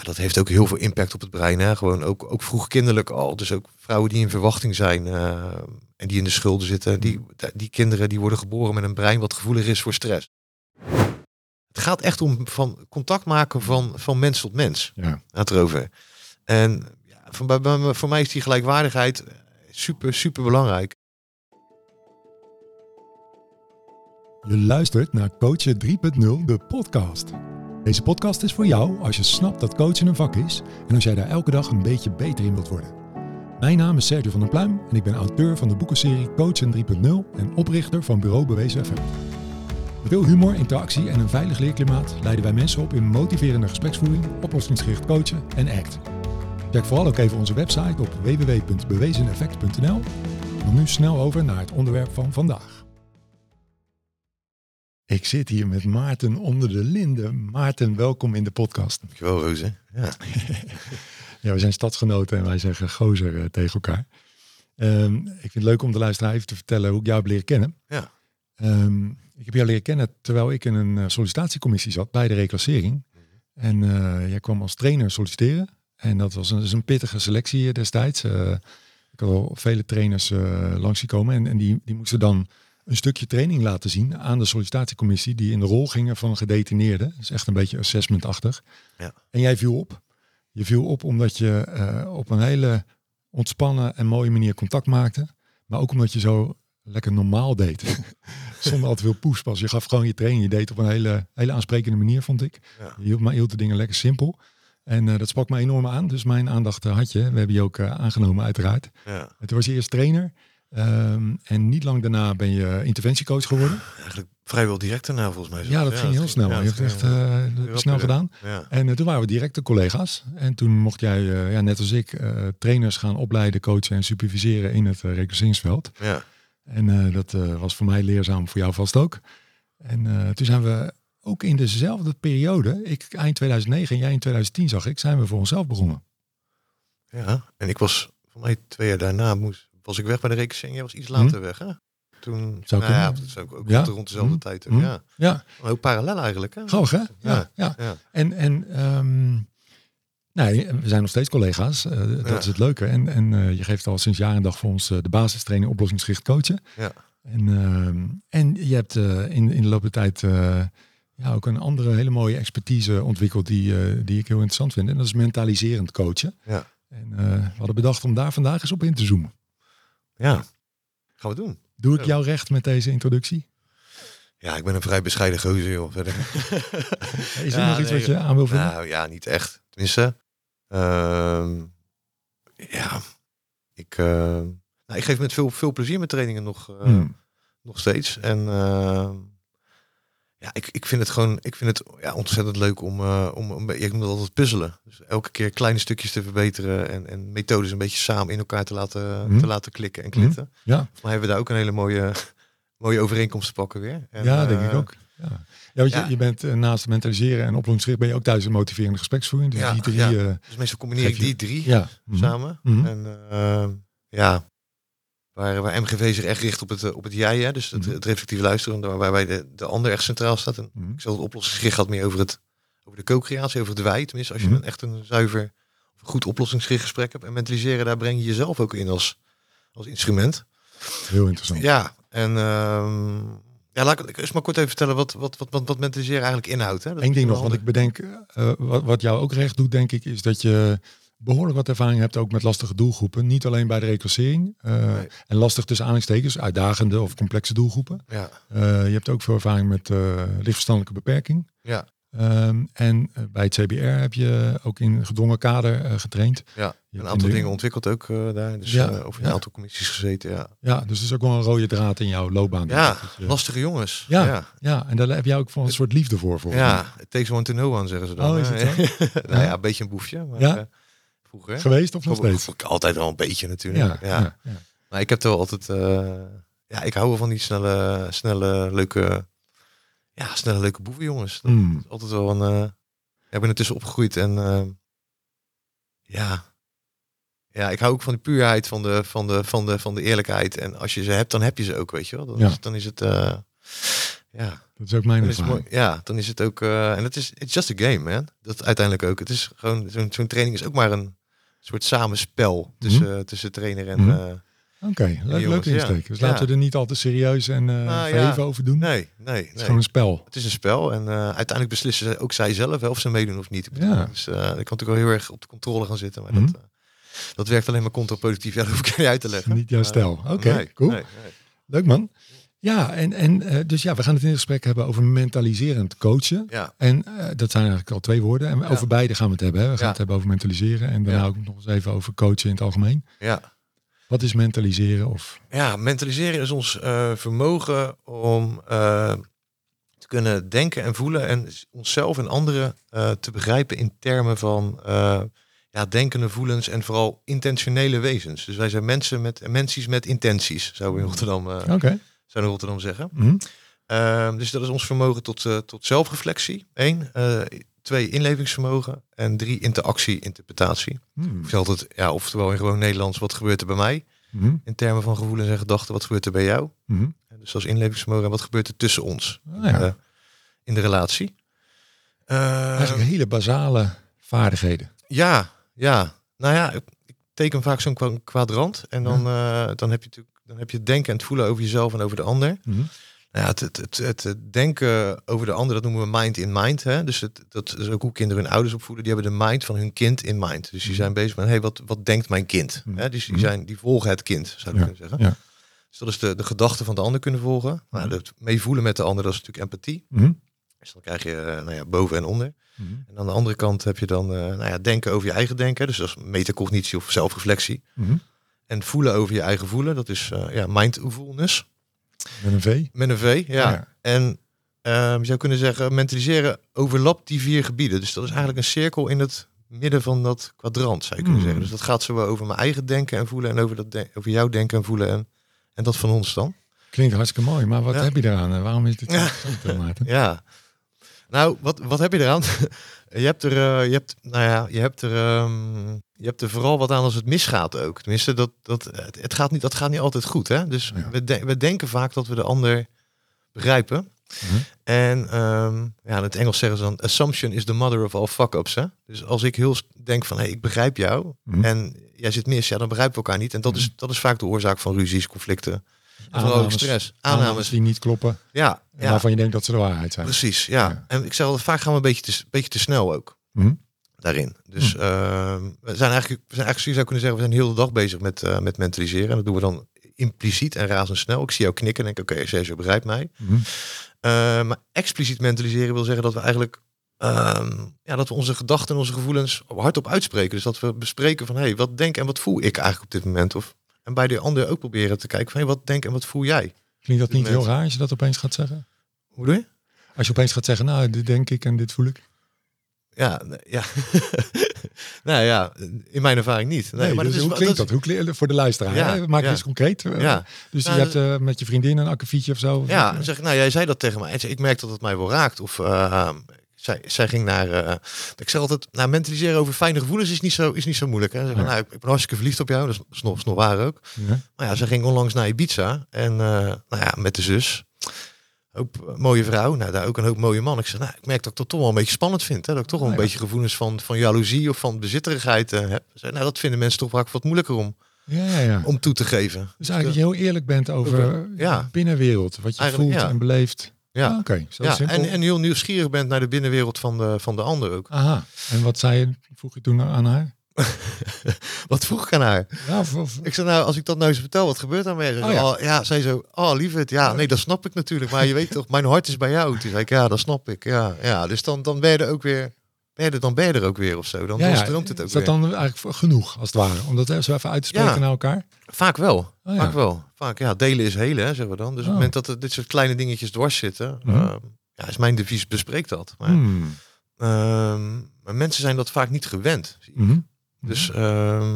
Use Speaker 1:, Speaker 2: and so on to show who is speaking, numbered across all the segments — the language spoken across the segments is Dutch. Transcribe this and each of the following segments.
Speaker 1: ja, dat heeft ook heel veel impact op het brein. Hè? Gewoon ook, ook vroeg kinderlijk al. Dus ook vrouwen die in verwachting zijn eh, en die in de schulden zitten. Die, die kinderen die worden geboren met een brein wat gevoelig is voor stress. Het gaat echt om van contact maken van, van mens tot mens.
Speaker 2: Ja.
Speaker 1: Het erover. En ja, voor, bij- bij- voor mij is die gelijkwaardigheid super, super belangrijk.
Speaker 2: Je luistert naar Coachen 3.0, de podcast. Deze podcast is voor jou als je snapt dat coachen een vak is en als jij daar elke dag een beetje beter in wilt worden. Mijn naam is Sergio van der Pluim en ik ben auteur van de boekenserie Coachen 3.0 en oprichter van Bureau Bewezen FM. Met veel humor, interactie en een veilig leerklimaat leiden wij mensen op in motiverende gespreksvoering, oplossingsgericht coachen en ACT. Check vooral ook even onze website op www.bewezeneffect.nl. Dan nu snel over naar het onderwerp van vandaag. Ik zit hier met Maarten onder de linden. Maarten, welkom in de podcast.
Speaker 1: Dankjewel, Roze. Ja.
Speaker 2: Ja, we zijn stadsgenoten en wij zeggen gozer eh, tegen elkaar. Ehm, ik vind het leuk om de luisteraar even te vertellen hoe ik jou heb leren kennen.
Speaker 1: Ja.
Speaker 2: Ehm, ik heb jou leren kennen terwijl ik in een eh, sollicitatiecommissie zat bij de reclassering. En eh, jij kwam als trainer solliciteren. En dat was een, een pittige selectie destijds. Ik had al vele trainers langs zien komen. En, en die, die moesten dan een stukje training laten zien aan de sollicitatiecommissie. Die in de rol gingen van een gedetineerde. Dat is echt een beetje assessmentachtig.
Speaker 1: Ja.
Speaker 2: En jij viel op. Je viel op omdat je eh, op een hele ontspannen en mooie manier contact maakte. Maar ook omdat je zo lekker normaal deed. Zonder al te veel poespas. Je gaf gewoon je training. Je deed op een hele, hele aansprekende manier, vond ik.
Speaker 1: Ja.
Speaker 2: Je hield, maar hield de dingen lekker simpel. En eh, dat sprak me enorm aan. Dus mijn aandacht had je. We hebben je ook eh, aangenomen, uiteraard.
Speaker 1: ja.
Speaker 2: En toen was je eerst trainer. Ehm, en niet lang daarna ben je interventiecoach geworden.
Speaker 1: Eigenlijk vrijwel direct daarna volgens mij.
Speaker 2: Ja, dat ging heel snel.
Speaker 1: ja,
Speaker 2: je hebt echt eh, snel gedaan.
Speaker 1: Ja.
Speaker 2: En eh, toen waren we directe collega's. En toen mocht jij, eh, ja, net als ik, trainers gaan opleiden, coachen en superviseren in het reclasseringsveld.
Speaker 1: Ja.
Speaker 2: En dat was voor mij leerzaam, voor jou vast ook. En toen zijn we ook in dezelfde periode, ik eind 2009 en jij in 2010 zag ik, zijn we voor onszelf begonnen.
Speaker 1: ja, en ik was voor mij twee jaar daarna moest, was ik weg bij de rekening. Jij was iets later weg, hè? Toen,
Speaker 2: Zou
Speaker 1: nou ja,
Speaker 2: kunnen.
Speaker 1: dat zou ik ook
Speaker 2: Ja.
Speaker 1: rond- dezelfde
Speaker 2: Hm.
Speaker 1: tijd. ook,
Speaker 2: Hm.
Speaker 1: Ja,
Speaker 2: Ja,
Speaker 1: hoop parallel eigenlijk, hè?
Speaker 2: grappig hè? Ja, ja. En, en ehm, nee, we zijn nog steeds collega's. eh, dat is het leuke. En, en eh, je geeft al sinds jaar en dag voor ons eh, de basistraining oplossingsgericht coachen.
Speaker 1: Ja.
Speaker 2: En, ehm, en je hebt in, in de loop der tijd ja, ook een andere hele mooie expertise ontwikkeld die, die ik heel interessant vind. En dat is mentaliserend coachen.
Speaker 1: Ja.
Speaker 2: En we hadden bedacht om daar vandaag eens op in te zoomen.
Speaker 1: Ja. Gaan we doen.
Speaker 2: Doe ik jou recht met deze introductie?
Speaker 1: Ja, ik ben een vrij bescheiden joh. Verder.
Speaker 2: Is er
Speaker 1: Ja,
Speaker 2: nog iets
Speaker 1: nee,
Speaker 2: wat je aan wil vullen?
Speaker 1: Nou ja, niet echt. Tenminste, ehm, ja, ik, eh, nou, ik geef met veel, veel plezier mijn trainingen nog, eh,
Speaker 2: Hmm.
Speaker 1: nog steeds. En ehm, ja, ik, ik vind het gewoon, ik vind het ja, ontzettend leuk om, eh, om, om, ik noem dat altijd puzzelen. Dus elke keer kleine stukjes te verbeteren en, en methodes een beetje samen in elkaar te laten,
Speaker 2: Mhm.
Speaker 1: te laten klikken en klitten.
Speaker 2: Ja,
Speaker 1: Maar hebben we daar ook een hele mooie, mooie overeenkomst te pakken weer. En,
Speaker 2: ja denk ik
Speaker 1: eh,
Speaker 2: ook. Ja, ja, want
Speaker 1: ja.
Speaker 2: Je, je bent eh, naast mentaliseren en oplossingsgericht ben je ook thuis een motiverende gespreksvoering. Dus
Speaker 1: Ja,
Speaker 2: die drie...
Speaker 1: ja.
Speaker 2: eh,
Speaker 1: Dus meestal combineer ik die drie
Speaker 2: ja. mhm.
Speaker 1: samen.
Speaker 2: Mhm.
Speaker 1: En eh, ja, waar, waar MGV zich echt richt op het, eh, op het jij, hè? dus het,
Speaker 2: Mhm.
Speaker 1: het reflectieve luisteren, waar- waarbij de, de ander echt centraal staat. En
Speaker 2: Mhm.
Speaker 1: ik zal het oplossingsgericht gaat meer over, het, over de co-creatie, over het wij. Tenminste, als je
Speaker 2: Mhm.
Speaker 1: een echt een zuiver, goed oplossingsgericht gesprek hebt. En mentaliseren, daar breng je jezelf ook in als, als instrument.
Speaker 2: Heel interessant.
Speaker 1: Ja, en ehm, ja, laat ik eens maar kort even vertellen wat, wat, wat, wat, wat mentaliseren eigenlijk inhoudt. Hè?
Speaker 2: Eén ding nog, want ik bedenk, eh, wat, wat jou ook recht doet, denk ik, is dat je behoorlijk wat ervaring hebt ook met lastige doelgroepen. Niet alleen bij de reclassering. eh,
Speaker 1: Nee.
Speaker 2: En lastig tussen aanhalingstekens, uitdagende of complexe doelgroepen.
Speaker 1: Ja,
Speaker 2: Eh, je hebt ook veel ervaring met eh lichtverstandelijke beperking.
Speaker 1: ja,
Speaker 2: Ehm, en bij het CBR heb je ook in gedwongen kader getraind.
Speaker 1: ja.
Speaker 2: Je
Speaker 1: een aantal
Speaker 2: de-
Speaker 1: dingen ontwikkeld ook daar. Dus
Speaker 2: Ja,
Speaker 1: over een
Speaker 2: ja.
Speaker 1: aantal commissies gezeten, ja.
Speaker 2: Ja, dus er is ook wel een rode draad in jouw loopbaan.
Speaker 1: Ja.
Speaker 2: Dat
Speaker 1: lastige jongens.
Speaker 2: Ja.
Speaker 1: ja.
Speaker 2: ja, en daar heb jij ook wel een soort liefde voor. mij.
Speaker 1: Ja, it takes one to know one, zeggen ze dan.
Speaker 2: Oh, is het
Speaker 1: nou
Speaker 2: Ja.
Speaker 1: ja, een beetje een boefje. Maar,
Speaker 2: Ja?
Speaker 1: Vroeger.
Speaker 2: Geweest of nog steeds?
Speaker 1: ik altijd wel een beetje natuurlijk.
Speaker 2: Ja,
Speaker 1: Ja,
Speaker 2: ja. ja.
Speaker 1: Maar ik heb er wel altijd... eh, ja, ik hou wel van die snelle, snelle leuke... Ja, snelle leuke boevenjongens. Dat
Speaker 2: Mm.
Speaker 1: is altijd wel een... eh, ik ben ertussen opgegroeid en... eh, ja... Ja, ik hou ook van de puurheid, van de, van, de, van, de, van de eerlijkheid. En als je ze hebt, dan heb je ze ook, weet je wel. Dan,
Speaker 2: Ja.
Speaker 1: is, dan is het... ja,
Speaker 2: Dat is ook mijn
Speaker 1: dan is mooi, ja, dan is het ook, en het is, it's just a game, man. Dat uiteindelijk ook. Het is gewoon, zo'n zo'n training is ook maar een soort samenspel tussen, tussen trainer en,
Speaker 2: Mhm.
Speaker 1: eh,
Speaker 2: Oké, leuk, leuk
Speaker 1: ja.
Speaker 2: Dus
Speaker 1: Ja.
Speaker 2: laten we er niet al te serieus en verheven
Speaker 1: ja.
Speaker 2: over doen.
Speaker 1: nee, nee,
Speaker 2: Het is
Speaker 1: nee.
Speaker 2: gewoon een spel.
Speaker 1: Het is een spel en eh, uiteindelijk beslissen ze ook zij zelf hè, of ze meedoen of niet.
Speaker 2: Ja.
Speaker 1: Dus ik kan natuurlijk wel heel erg op de controle gaan zitten, maar
Speaker 2: Mhm.
Speaker 1: dat, dat werkt alleen maar contraproductief. Ja, dat hoef ik niet uit te leggen.
Speaker 2: Niet jouw stijl. Oké,
Speaker 1: nee,
Speaker 2: cool.
Speaker 1: nee.
Speaker 2: Leuk man. Ja, en, en eh, dus ja, we gaan het in het gesprek hebben over mentaliserend coachen.
Speaker 1: Ja,
Speaker 2: En eh, dat zijn eigenlijk al twee woorden. En
Speaker 1: Ja.
Speaker 2: over beide gaan we het hebben. Hè. We gaan
Speaker 1: Ja.
Speaker 2: het hebben over mentaliseren. En daarna ook nog eens even over coachen in het algemeen.
Speaker 1: ja.
Speaker 2: Wat is mentaliseren? Of,
Speaker 1: ja, mentaliseren is ons eh, vermogen om te kunnen denken en voelen en onszelf en anderen te begrijpen in termen van ja, denkende voelens en vooral intentionele wezens. Dus wij zijn mensen met mensies met intenties, zouden we in Rotterdam,
Speaker 2: Oké.
Speaker 1: We in Rotterdam zeggen.
Speaker 2: Mhm.
Speaker 1: Ehm, dus dat is ons vermogen tot, eh, tot zelfreflectie. Eén. Eh, twee, inlevingsvermogen. En drie, interactie, interpretatie.
Speaker 2: Hmm.
Speaker 1: Je altijd, ja, oftewel in gewoon Nederlands, wat gebeurt er bij mij?
Speaker 2: Mhm.
Speaker 1: In termen van gevoelens en gedachten, wat gebeurt er bij jou? En Dus is inlevingsvermogen en wat gebeurt er tussen ons
Speaker 2: Ah, ja.
Speaker 1: eh, in de relatie? Ehm,
Speaker 2: Eigenlijk hele basale vaardigheden.
Speaker 1: ja, ja. Nou ja, ik, teken vaak zo'n kwa- kwadrant. En dan, dan, heb je natuurlijk, dan heb je het denken en het voelen over jezelf en over de ander.
Speaker 2: Mhm.
Speaker 1: Nou ja, het, het, het, denken over de ander, dat noemen we mind in mind. Hè? Dus het, dat is ook hoe kinderen hun ouders opvoeden. Die hebben de mind van hun kind in mind. Dus die zijn bezig met, hey, wat, wat denkt mijn kind?
Speaker 2: Mhm.
Speaker 1: Hè? Dus die,
Speaker 2: Mhm.
Speaker 1: zijn, die volgen het kind, zou je
Speaker 2: Ja,
Speaker 1: kunnen zeggen.
Speaker 2: ja.
Speaker 1: Dus dat is de, de gedachte van de ander kunnen volgen. Nou,
Speaker 2: Mhm.
Speaker 1: het meevoelen met de ander, dat is natuurlijk empathie.
Speaker 2: Mhm.
Speaker 1: Dus dan krijg je eh, nou ja, boven en onder.
Speaker 2: Mhm.
Speaker 1: En aan de andere kant heb je dan eh, nou ja, denken over je eigen denken. Dus dat is metacognitie of zelfreflectie.
Speaker 2: Mhm.
Speaker 1: En voelen over je eigen voelen, dat is eh, ja, mindfulness.
Speaker 2: Met een V.
Speaker 1: Met een V, ja.
Speaker 2: Ja.
Speaker 1: En ehm, je zou kunnen zeggen, mentaliseren overlapt die vier gebieden. Dus dat is eigenlijk een cirkel in het midden van dat kwadrant, zou je kunnen
Speaker 2: Hmm.
Speaker 1: zeggen. Dus dat gaat zo over mijn eigen denken en voelen en over, dat over jouw denken en voelen en, en dat van ons dan.
Speaker 2: Klinkt hartstikke mooi, maar wat
Speaker 1: Ja.
Speaker 2: heb je eraan? En Waarom is dit
Speaker 1: Ja.
Speaker 2: interessant, Maarten?
Speaker 1: Ja. Nou, wat, wat heb je eraan? je hebt er, eh, je hebt, nou ja, je hebt er, ehm, je hebt er vooral wat aan als het misgaat ook. Tenminste, dat, dat, het, gaat niet, dat gaat niet altijd goed. Hè? Dus
Speaker 2: Ja.
Speaker 1: we, de- we denken vaak dat we de ander begrijpen.
Speaker 2: Mhm.
Speaker 1: En ehm, ja, in het Engels zeggen ze dan, assumption is the mother of all fuck-ups. Hè? Dus als ik heel denk van, hé, hey, ik begrijp jou
Speaker 2: Mhm.
Speaker 1: en jij zit mis, ja, dan begrijpen we elkaar niet. En dat, is, dat is vaak de oorzaak van ruzies, conflicten,
Speaker 2: Aannames-
Speaker 1: stress.
Speaker 2: Aannames
Speaker 1: Aannames.
Speaker 2: die niet kloppen.
Speaker 1: Ja.
Speaker 2: Waarvan je denkt dat ze de waarheid zijn.
Speaker 1: Precies, ja.
Speaker 2: Ja.
Speaker 1: En ik zeg altijd, vaak gaan we een beetje te, beetje te snel ook
Speaker 2: Mhm.
Speaker 1: Daarin. Dus ehm, we zijn eigenlijk, we zijn eigenlijk, je zou kunnen zeggen, we zijn heel de dag bezig met, eh, met mentaliseren. En dat doen we dan impliciet en razendsnel. Ik zie jou knikken en denk, oké, Sergio begrijpt mij.
Speaker 2: Mhm.
Speaker 1: Eh, maar expliciet mentaliseren wil zeggen dat we eigenlijk, ehm, ja, dat we onze gedachten en onze gevoelens hardop uitspreken. Dus dat we bespreken van, hé, hey, wat denk en wat voel ik eigenlijk op dit moment? Of, en bij de ander ook proberen te kijken van, hey, wat denk en wat voel jij?
Speaker 2: Klinkt dat niet heel raar als je dat opeens gaat zeggen?
Speaker 1: Hoe doe je?
Speaker 2: Als je opeens gaat zeggen, nou, dit denk ik en dit voel ik.
Speaker 1: Ja, ja. nou ja, in mijn ervaring niet. Nee,
Speaker 2: Nee,
Speaker 1: maar
Speaker 2: dus
Speaker 1: is
Speaker 2: hoe klinkt
Speaker 1: dat?
Speaker 2: Hoe klinkt voor de luisteraar?
Speaker 1: Ja,
Speaker 2: hè? Maak
Speaker 1: ja.
Speaker 2: het eens concreet. Eh,
Speaker 1: Ja,
Speaker 2: Dus
Speaker 1: Nou,
Speaker 2: je hebt eh, met je vriendin een akkefietje of zo?
Speaker 1: ja, zeg ik, nou jij zei dat tegen mij. Ik merk dat het mij wel raakt. Of eh, zij, zij ging naar. eh, ik zeg altijd, nou mentaliseren over fijne gevoelens is niet zo, is niet zo moeilijk. Hè. Zeg,
Speaker 2: Ja.
Speaker 1: nou, ik, ik ben hartstikke verliefd op jou. Dat is, nog, is nog waar ook. Maar ja, ze ging onlangs naar Ibiza. En nou ja, met de zus. Hoop eh, mooie vrouw. Nou, daar ook een hoop mooie man. Ik zeg, nou, ik merk dat ik dat toch wel een beetje spannend vind. Hè? Dat ik toch wel een
Speaker 2: ja.
Speaker 1: beetje gevoelens van, van jaloezie of van bezitterigheid eh, heb. Ze zei, nou, dat vinden mensen toch vaak wat moeilijker om,
Speaker 2: Ja, ja, ja.
Speaker 1: om toe te geven.
Speaker 2: Dus eigenlijk dat je heel eerlijk bent over
Speaker 1: ja.
Speaker 2: de binnenwereld. Wat je
Speaker 1: Eigenlijk,
Speaker 2: voelt en beleeft.
Speaker 1: Ja.
Speaker 2: Ah, Oké, zo
Speaker 1: Ja, en, en heel nieuwsgierig bent naar de binnenwereld van de, van de ander ook.
Speaker 2: Aha. En wat zei je, vroeg je toen aan haar?
Speaker 1: Wat vroeg ik aan haar?
Speaker 2: Ja,
Speaker 1: Ik zei nou, als ik dat nou eens vertel, wat gebeurt er mee?
Speaker 2: Oh, ja.
Speaker 1: oh, ja, zei zo, oh lieverd, ja, nee, dat snap ik natuurlijk. Maar je weet toch, mijn hart is bij jou. Toen zei ik, ja, dat snap ik. Ja, ja. Dus dan, dan ben je er ook weer, ben je er, dan ben je er ook weer of zo. Dan,
Speaker 2: ja,
Speaker 1: dan stroomt het ook
Speaker 2: is dat
Speaker 1: weer.
Speaker 2: dan eigenlijk genoeg, als het ware? Om dat zo even uit te spreken
Speaker 1: Ja.
Speaker 2: naar elkaar?
Speaker 1: Vaak wel,
Speaker 2: Oh,
Speaker 1: vaak wel. Vaak, ja, delen is helen, hè, zeggen we dan. Dus op
Speaker 2: Oh.
Speaker 1: het moment dat er dit soort kleine dingetjes dwars zitten,
Speaker 2: Mhm.
Speaker 1: eh, ja, is mijn devies, bespreek dat. Maar,
Speaker 2: Hmm.
Speaker 1: ehm, maar mensen zijn dat vaak niet gewend. Dus ehm,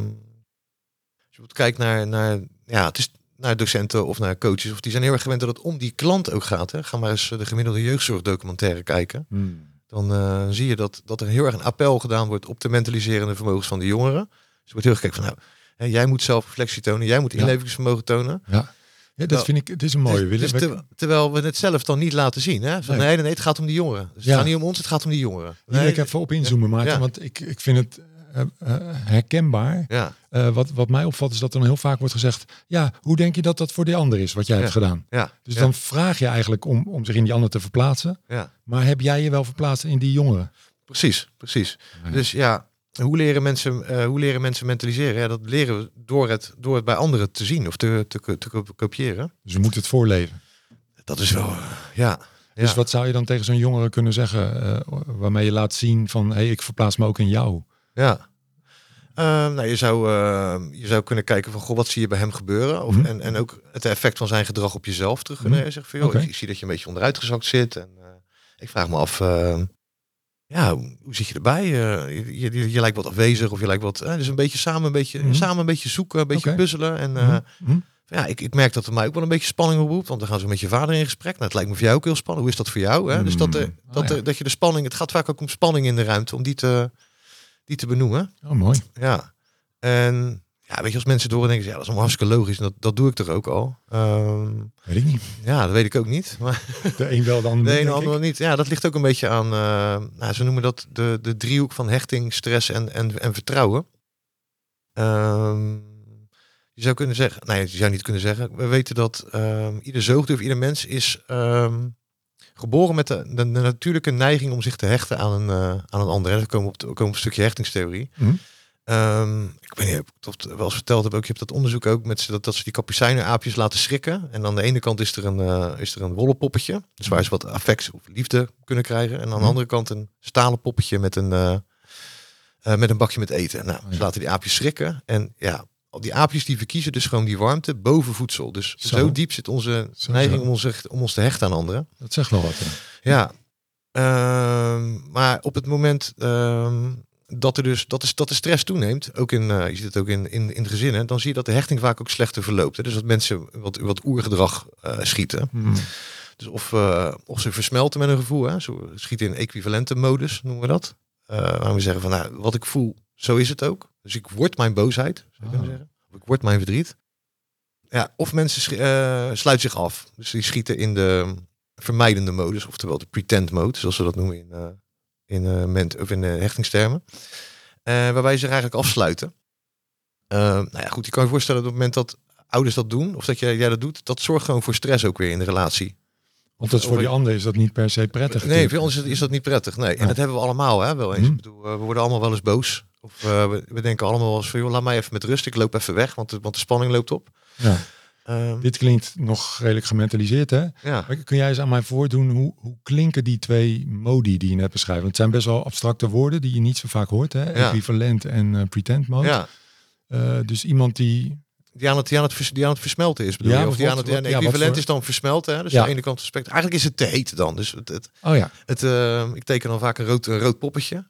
Speaker 1: als je kijkt naar, naar, ja, het is naar docenten of naar coaches, of die zijn heel erg gewend dat het om die klant ook gaat. Hè. Ga maar eens eh, de gemiddelde jeugdzorgdocumentaire kijken.
Speaker 2: Hmm.
Speaker 1: Dan eh, zie je dat, dat er heel erg een appel gedaan wordt op de mentaliserende vermogens van de jongeren. Dus er wordt heel erg gekeken van, nou, hè, jij moet zelfreflectie tonen, jij moet inlevingsvermogen tonen.
Speaker 2: Ja. Ja, dat vind ik, het is een mooie.
Speaker 1: Dus- dus ter- terwijl we het zelf dan niet laten zien. Hè? Van,
Speaker 2: Nee.
Speaker 1: nee. nee, het gaat om die jongeren. Dus
Speaker 2: Ja.
Speaker 1: het gaat niet om ons, het gaat om die jongeren. Nee,
Speaker 2: ik even op inzoomen, Maarten,
Speaker 1: Ja.
Speaker 2: want ik, ik vind het herkenbaar.
Speaker 1: Ja,
Speaker 2: Eh, wat, wat mij opvalt is dat er dan heel vaak wordt gezegd, ja, hoe denk je dat dat voor die ander is, wat jij
Speaker 1: Ja.
Speaker 2: hebt gedaan?
Speaker 1: ja.
Speaker 2: Dus dan vraag je eigenlijk om, om zich in die ander te verplaatsen.
Speaker 1: ja.
Speaker 2: Maar heb jij je wel verplaatst in die jongeren?
Speaker 1: Precies, precies. Dus ja, hoe leren mensen, eh, hoe leren mensen mentaliseren? Ja, dat leren we door het, door het bij anderen te zien of te, te, te, kopiëren.
Speaker 2: Dus we moeten het voorleven.
Speaker 1: Dat is wel, eh, ja.
Speaker 2: Dus
Speaker 1: ja.
Speaker 2: wat zou je dan tegen zo'n jongere kunnen zeggen, eh, waarmee je laat zien van, hé, hey, ik verplaats me ook in jou?
Speaker 1: Ja. Ehm, nou, je, zou, ehm, je zou kunnen kijken van, goh, wat zie je bij hem gebeuren? Of,
Speaker 2: Mhm.
Speaker 1: en, en ook het effect van zijn gedrag op jezelf terug van, joh,
Speaker 2: Oké.
Speaker 1: ik, ik zie dat je een beetje onderuitgezakt zit. En eh, ik vraag me af, ehm, ja, hoe, hoe zit je erbij? Eh, je, je, je lijkt wat afwezig of je lijkt wat, eh, dus een beetje samen een beetje,
Speaker 2: Mhm.
Speaker 1: samen een beetje zoeken, een beetje puzzelen. En
Speaker 2: Mhm.
Speaker 1: Ja, ik, ik merk dat er mij ook wel een beetje spanning oproept, want dan gaan ze met je vader in gesprek. Nou, het lijkt me voor jou ook heel spannend. Hoe is dat voor jou? Hè? Dus dat,
Speaker 2: Mm.
Speaker 1: dat, eh, dat je de spanning, het gaat vaak ook om spanning in de ruimte, om die te, die te benoemen.
Speaker 2: Oh, mooi.
Speaker 1: Ja. En ja, weet je, als mensen door denken, ja, dat is allemaal hartstikke logisch. En dat, dat doe ik toch ook al. Ehm,
Speaker 2: Weet ik niet.
Speaker 1: ja, dat weet ik ook niet. Maar
Speaker 2: De een wel, de ander
Speaker 1: de
Speaker 2: denk ik.
Speaker 1: ander niet. Ja, dat ligt ook een beetje aan, eh, nou, ze noemen dat de, de driehoek van hechting, stress en, en, en vertrouwen. Ehm, je zou kunnen zeggen, nee, je zou niet kunnen zeggen. We weten dat ehm, ieder zoogdier of ieder mens is geboren met de, de, de natuurlijke neiging om zich te hechten aan een, eh, aan een ander. En we komen op, we komen op een stukje hechtingstheorie.
Speaker 2: Mhm.
Speaker 1: Ehm, ik weet niet of ik het wel eens verteld heb, ook, je hebt dat onderzoek ook met ze dat, dat ze die kapucijnenaapjes laten schrikken. En aan de ene kant is er een, eh, is er een wollen poppetje, dus waar ze wat affect of liefde kunnen krijgen. En aan de
Speaker 2: Mhm.
Speaker 1: andere kant een stalen poppetje met een, eh, met een bakje met eten. Nou,
Speaker 2: Oh,
Speaker 1: ze laten die aapjes schrikken. En ja, die aapjes die verkiezen dus gewoon die warmte boven voedsel. Dus
Speaker 2: Zo.
Speaker 1: zo, diep zit onze
Speaker 2: Zo,
Speaker 1: neiging
Speaker 2: zo.
Speaker 1: om ons, om ons te hechten aan anderen.
Speaker 2: Dat zegt wel wat. hè.
Speaker 1: Ja, Ehm, maar op het moment ehm, dat er dus dat, is, dat de stress toeneemt, ook in, eh, je ziet het ook in, in, in gezinnen, dan zie je dat de hechting vaak ook slechter verloopt. Hè? Dus dat mensen wat, wat oergedrag eh, schieten.
Speaker 2: Mhm.
Speaker 1: Dus of, eh, of ze versmelten met een gevoel, hè? Zo schieten in equivalente modus, noemen we dat. Eh waar we zeggen van, nou, wat ik voel, zo is het ook. Dus ik word mijn boosheid, zou kunnen
Speaker 2: Ah.
Speaker 1: zeggen. Of ik word mijn verdriet. Ja, of mensen eh, sluiten zich af. Dus die schieten in de vermijdende modus, oftewel de pretend mode, zoals we dat noemen in, eh in, eh, ment, of in de hechtingstermen. Waarbij ze zich eigenlijk afsluiten. Nou ja, goed, je kan je voorstellen dat op het moment dat ouders dat doen, of dat jij, jij dat doet, dat zorgt gewoon voor stress ook weer in de relatie.
Speaker 2: Want dat is voor die ander is dat niet per se prettig.
Speaker 1: Nee,
Speaker 2: natuurlijk.
Speaker 1: voor ons is, dat niet prettig. Nee. En dat hebben we allemaal hè, wel eens.
Speaker 2: Mhm.
Speaker 1: Ik bedoel, we worden allemaal wel eens boos. Of eh, we, we denken allemaal wel eens van, joh, laat mij even met rust. Ik loop even weg, want de, want de spanning loopt op.
Speaker 2: Ja.
Speaker 1: Ehm,
Speaker 2: Dit klinkt nog redelijk gementaliseerd, hè?
Speaker 1: ja.
Speaker 2: Maar kun jij eens aan mij voordoen, hoe, hoe klinken die twee modi die je net beschrijft? Want het zijn best wel abstracte woorden die je niet zo vaak hoort, hè?
Speaker 1: Ja.
Speaker 2: Equivalent en eh, pretend mode.
Speaker 1: ja.
Speaker 2: Eh, dus iemand die...
Speaker 1: Die aan, het, die, aan het die aan het versmelten is, bedoel
Speaker 2: Ja,
Speaker 1: je? Of die aan het ja,
Speaker 2: wat-
Speaker 1: equivalent
Speaker 2: voor-
Speaker 1: is dan versmelten. Hè? Dus
Speaker 2: Ja.
Speaker 1: aan de ene kant respect. Eigenlijk is het te heet dan. Dus het, het,
Speaker 2: Oh ja,
Speaker 1: het, eh, ik teken dan vaak een rood, een rood poppetje.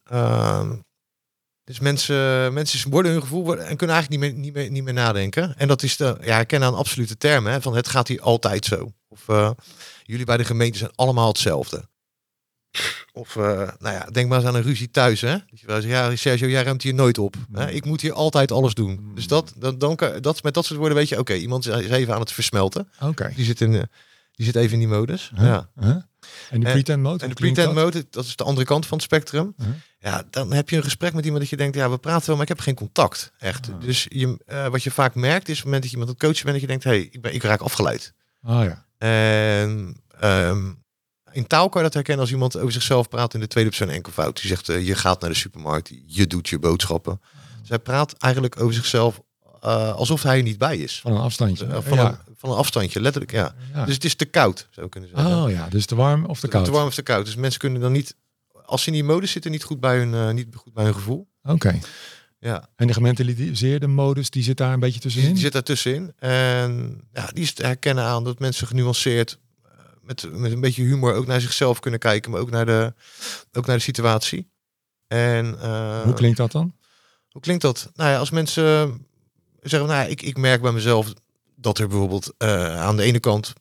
Speaker 1: Dus mensen, mensen worden hun gevoel en kunnen eigenlijk niet meer, niet, meer, niet meer nadenken. En dat is de, ja, herkennen aan absolute termen. Hè, van het gaat hier altijd zo. Of eh, jullie bij de gemeente zijn allemaal hetzelfde. Of, eh, nou ja, denk maar eens aan een ruzie thuis. Hè? Dat je wel zegt, ja, Sergio, jij ruimt hier nooit op. Hè? Ik moet hier altijd alles doen.
Speaker 2: Mm.
Speaker 1: Dus dat, dat, dan kan, dat, met dat soort woorden weet je, oké, iemand is even aan het versmelten.
Speaker 2: oké.
Speaker 1: Die zit, in, eh, die zit even in die modus.
Speaker 2: Huh?
Speaker 1: Ja.
Speaker 2: Huh? En die
Speaker 1: En-
Speaker 2: pretend mode?
Speaker 1: En de pretend
Speaker 2: dat?
Speaker 1: mode, dat is de andere kant van het spectrum.
Speaker 2: Uh-huh.
Speaker 1: Ja, dan heb je een gesprek met iemand dat je denkt, ja, we praten wel, maar ik heb geen contact. Echt.
Speaker 2: Ah.
Speaker 1: Dus je, eh, wat je vaak merkt is op het moment dat je iemand aan het coachen bent, dat je denkt, hé, hey, ik, ben, ik raak afgeleid.
Speaker 2: Oh ja.
Speaker 1: En ehm, in taal kan je dat herkennen als iemand over zichzelf praat in de tweede persoon enkelvoud. Die zegt, eh, je gaat naar de supermarkt, je doet je boodschappen. Dus hij praat eigenlijk over zichzelf eh, alsof hij er niet bij is.
Speaker 2: Van een afstandje.
Speaker 1: Eh, van,
Speaker 2: ja.
Speaker 1: Een, van een afstandje, letterlijk, ja.
Speaker 2: Ja.
Speaker 1: Dus het is te koud, zou kunnen zeggen.
Speaker 2: Oh ja, dus te warm of te koud?
Speaker 1: Te warm of te koud. Dus mensen kunnen dan niet, als ze in die modus zitten, niet goed bij hun, eh, niet goed bij hun gevoel.
Speaker 2: Oké.
Speaker 1: Ja,
Speaker 2: En de gementaliseerde modus, die zit daar een beetje tussenin?
Speaker 1: die zit daartussenin. En ja, die is te herkennen aan dat mensen genuanceerd, eh, met, met een beetje humor ook naar zichzelf kunnen kijken, maar ook naar de, ook naar de situatie. En eh,
Speaker 2: Hoe klinkt dat dan?
Speaker 1: hoe klinkt dat? Nou ja, als mensen zeggen, nou ja, ik, ik merk bij mezelf dat er bijvoorbeeld eh, aan de ene kant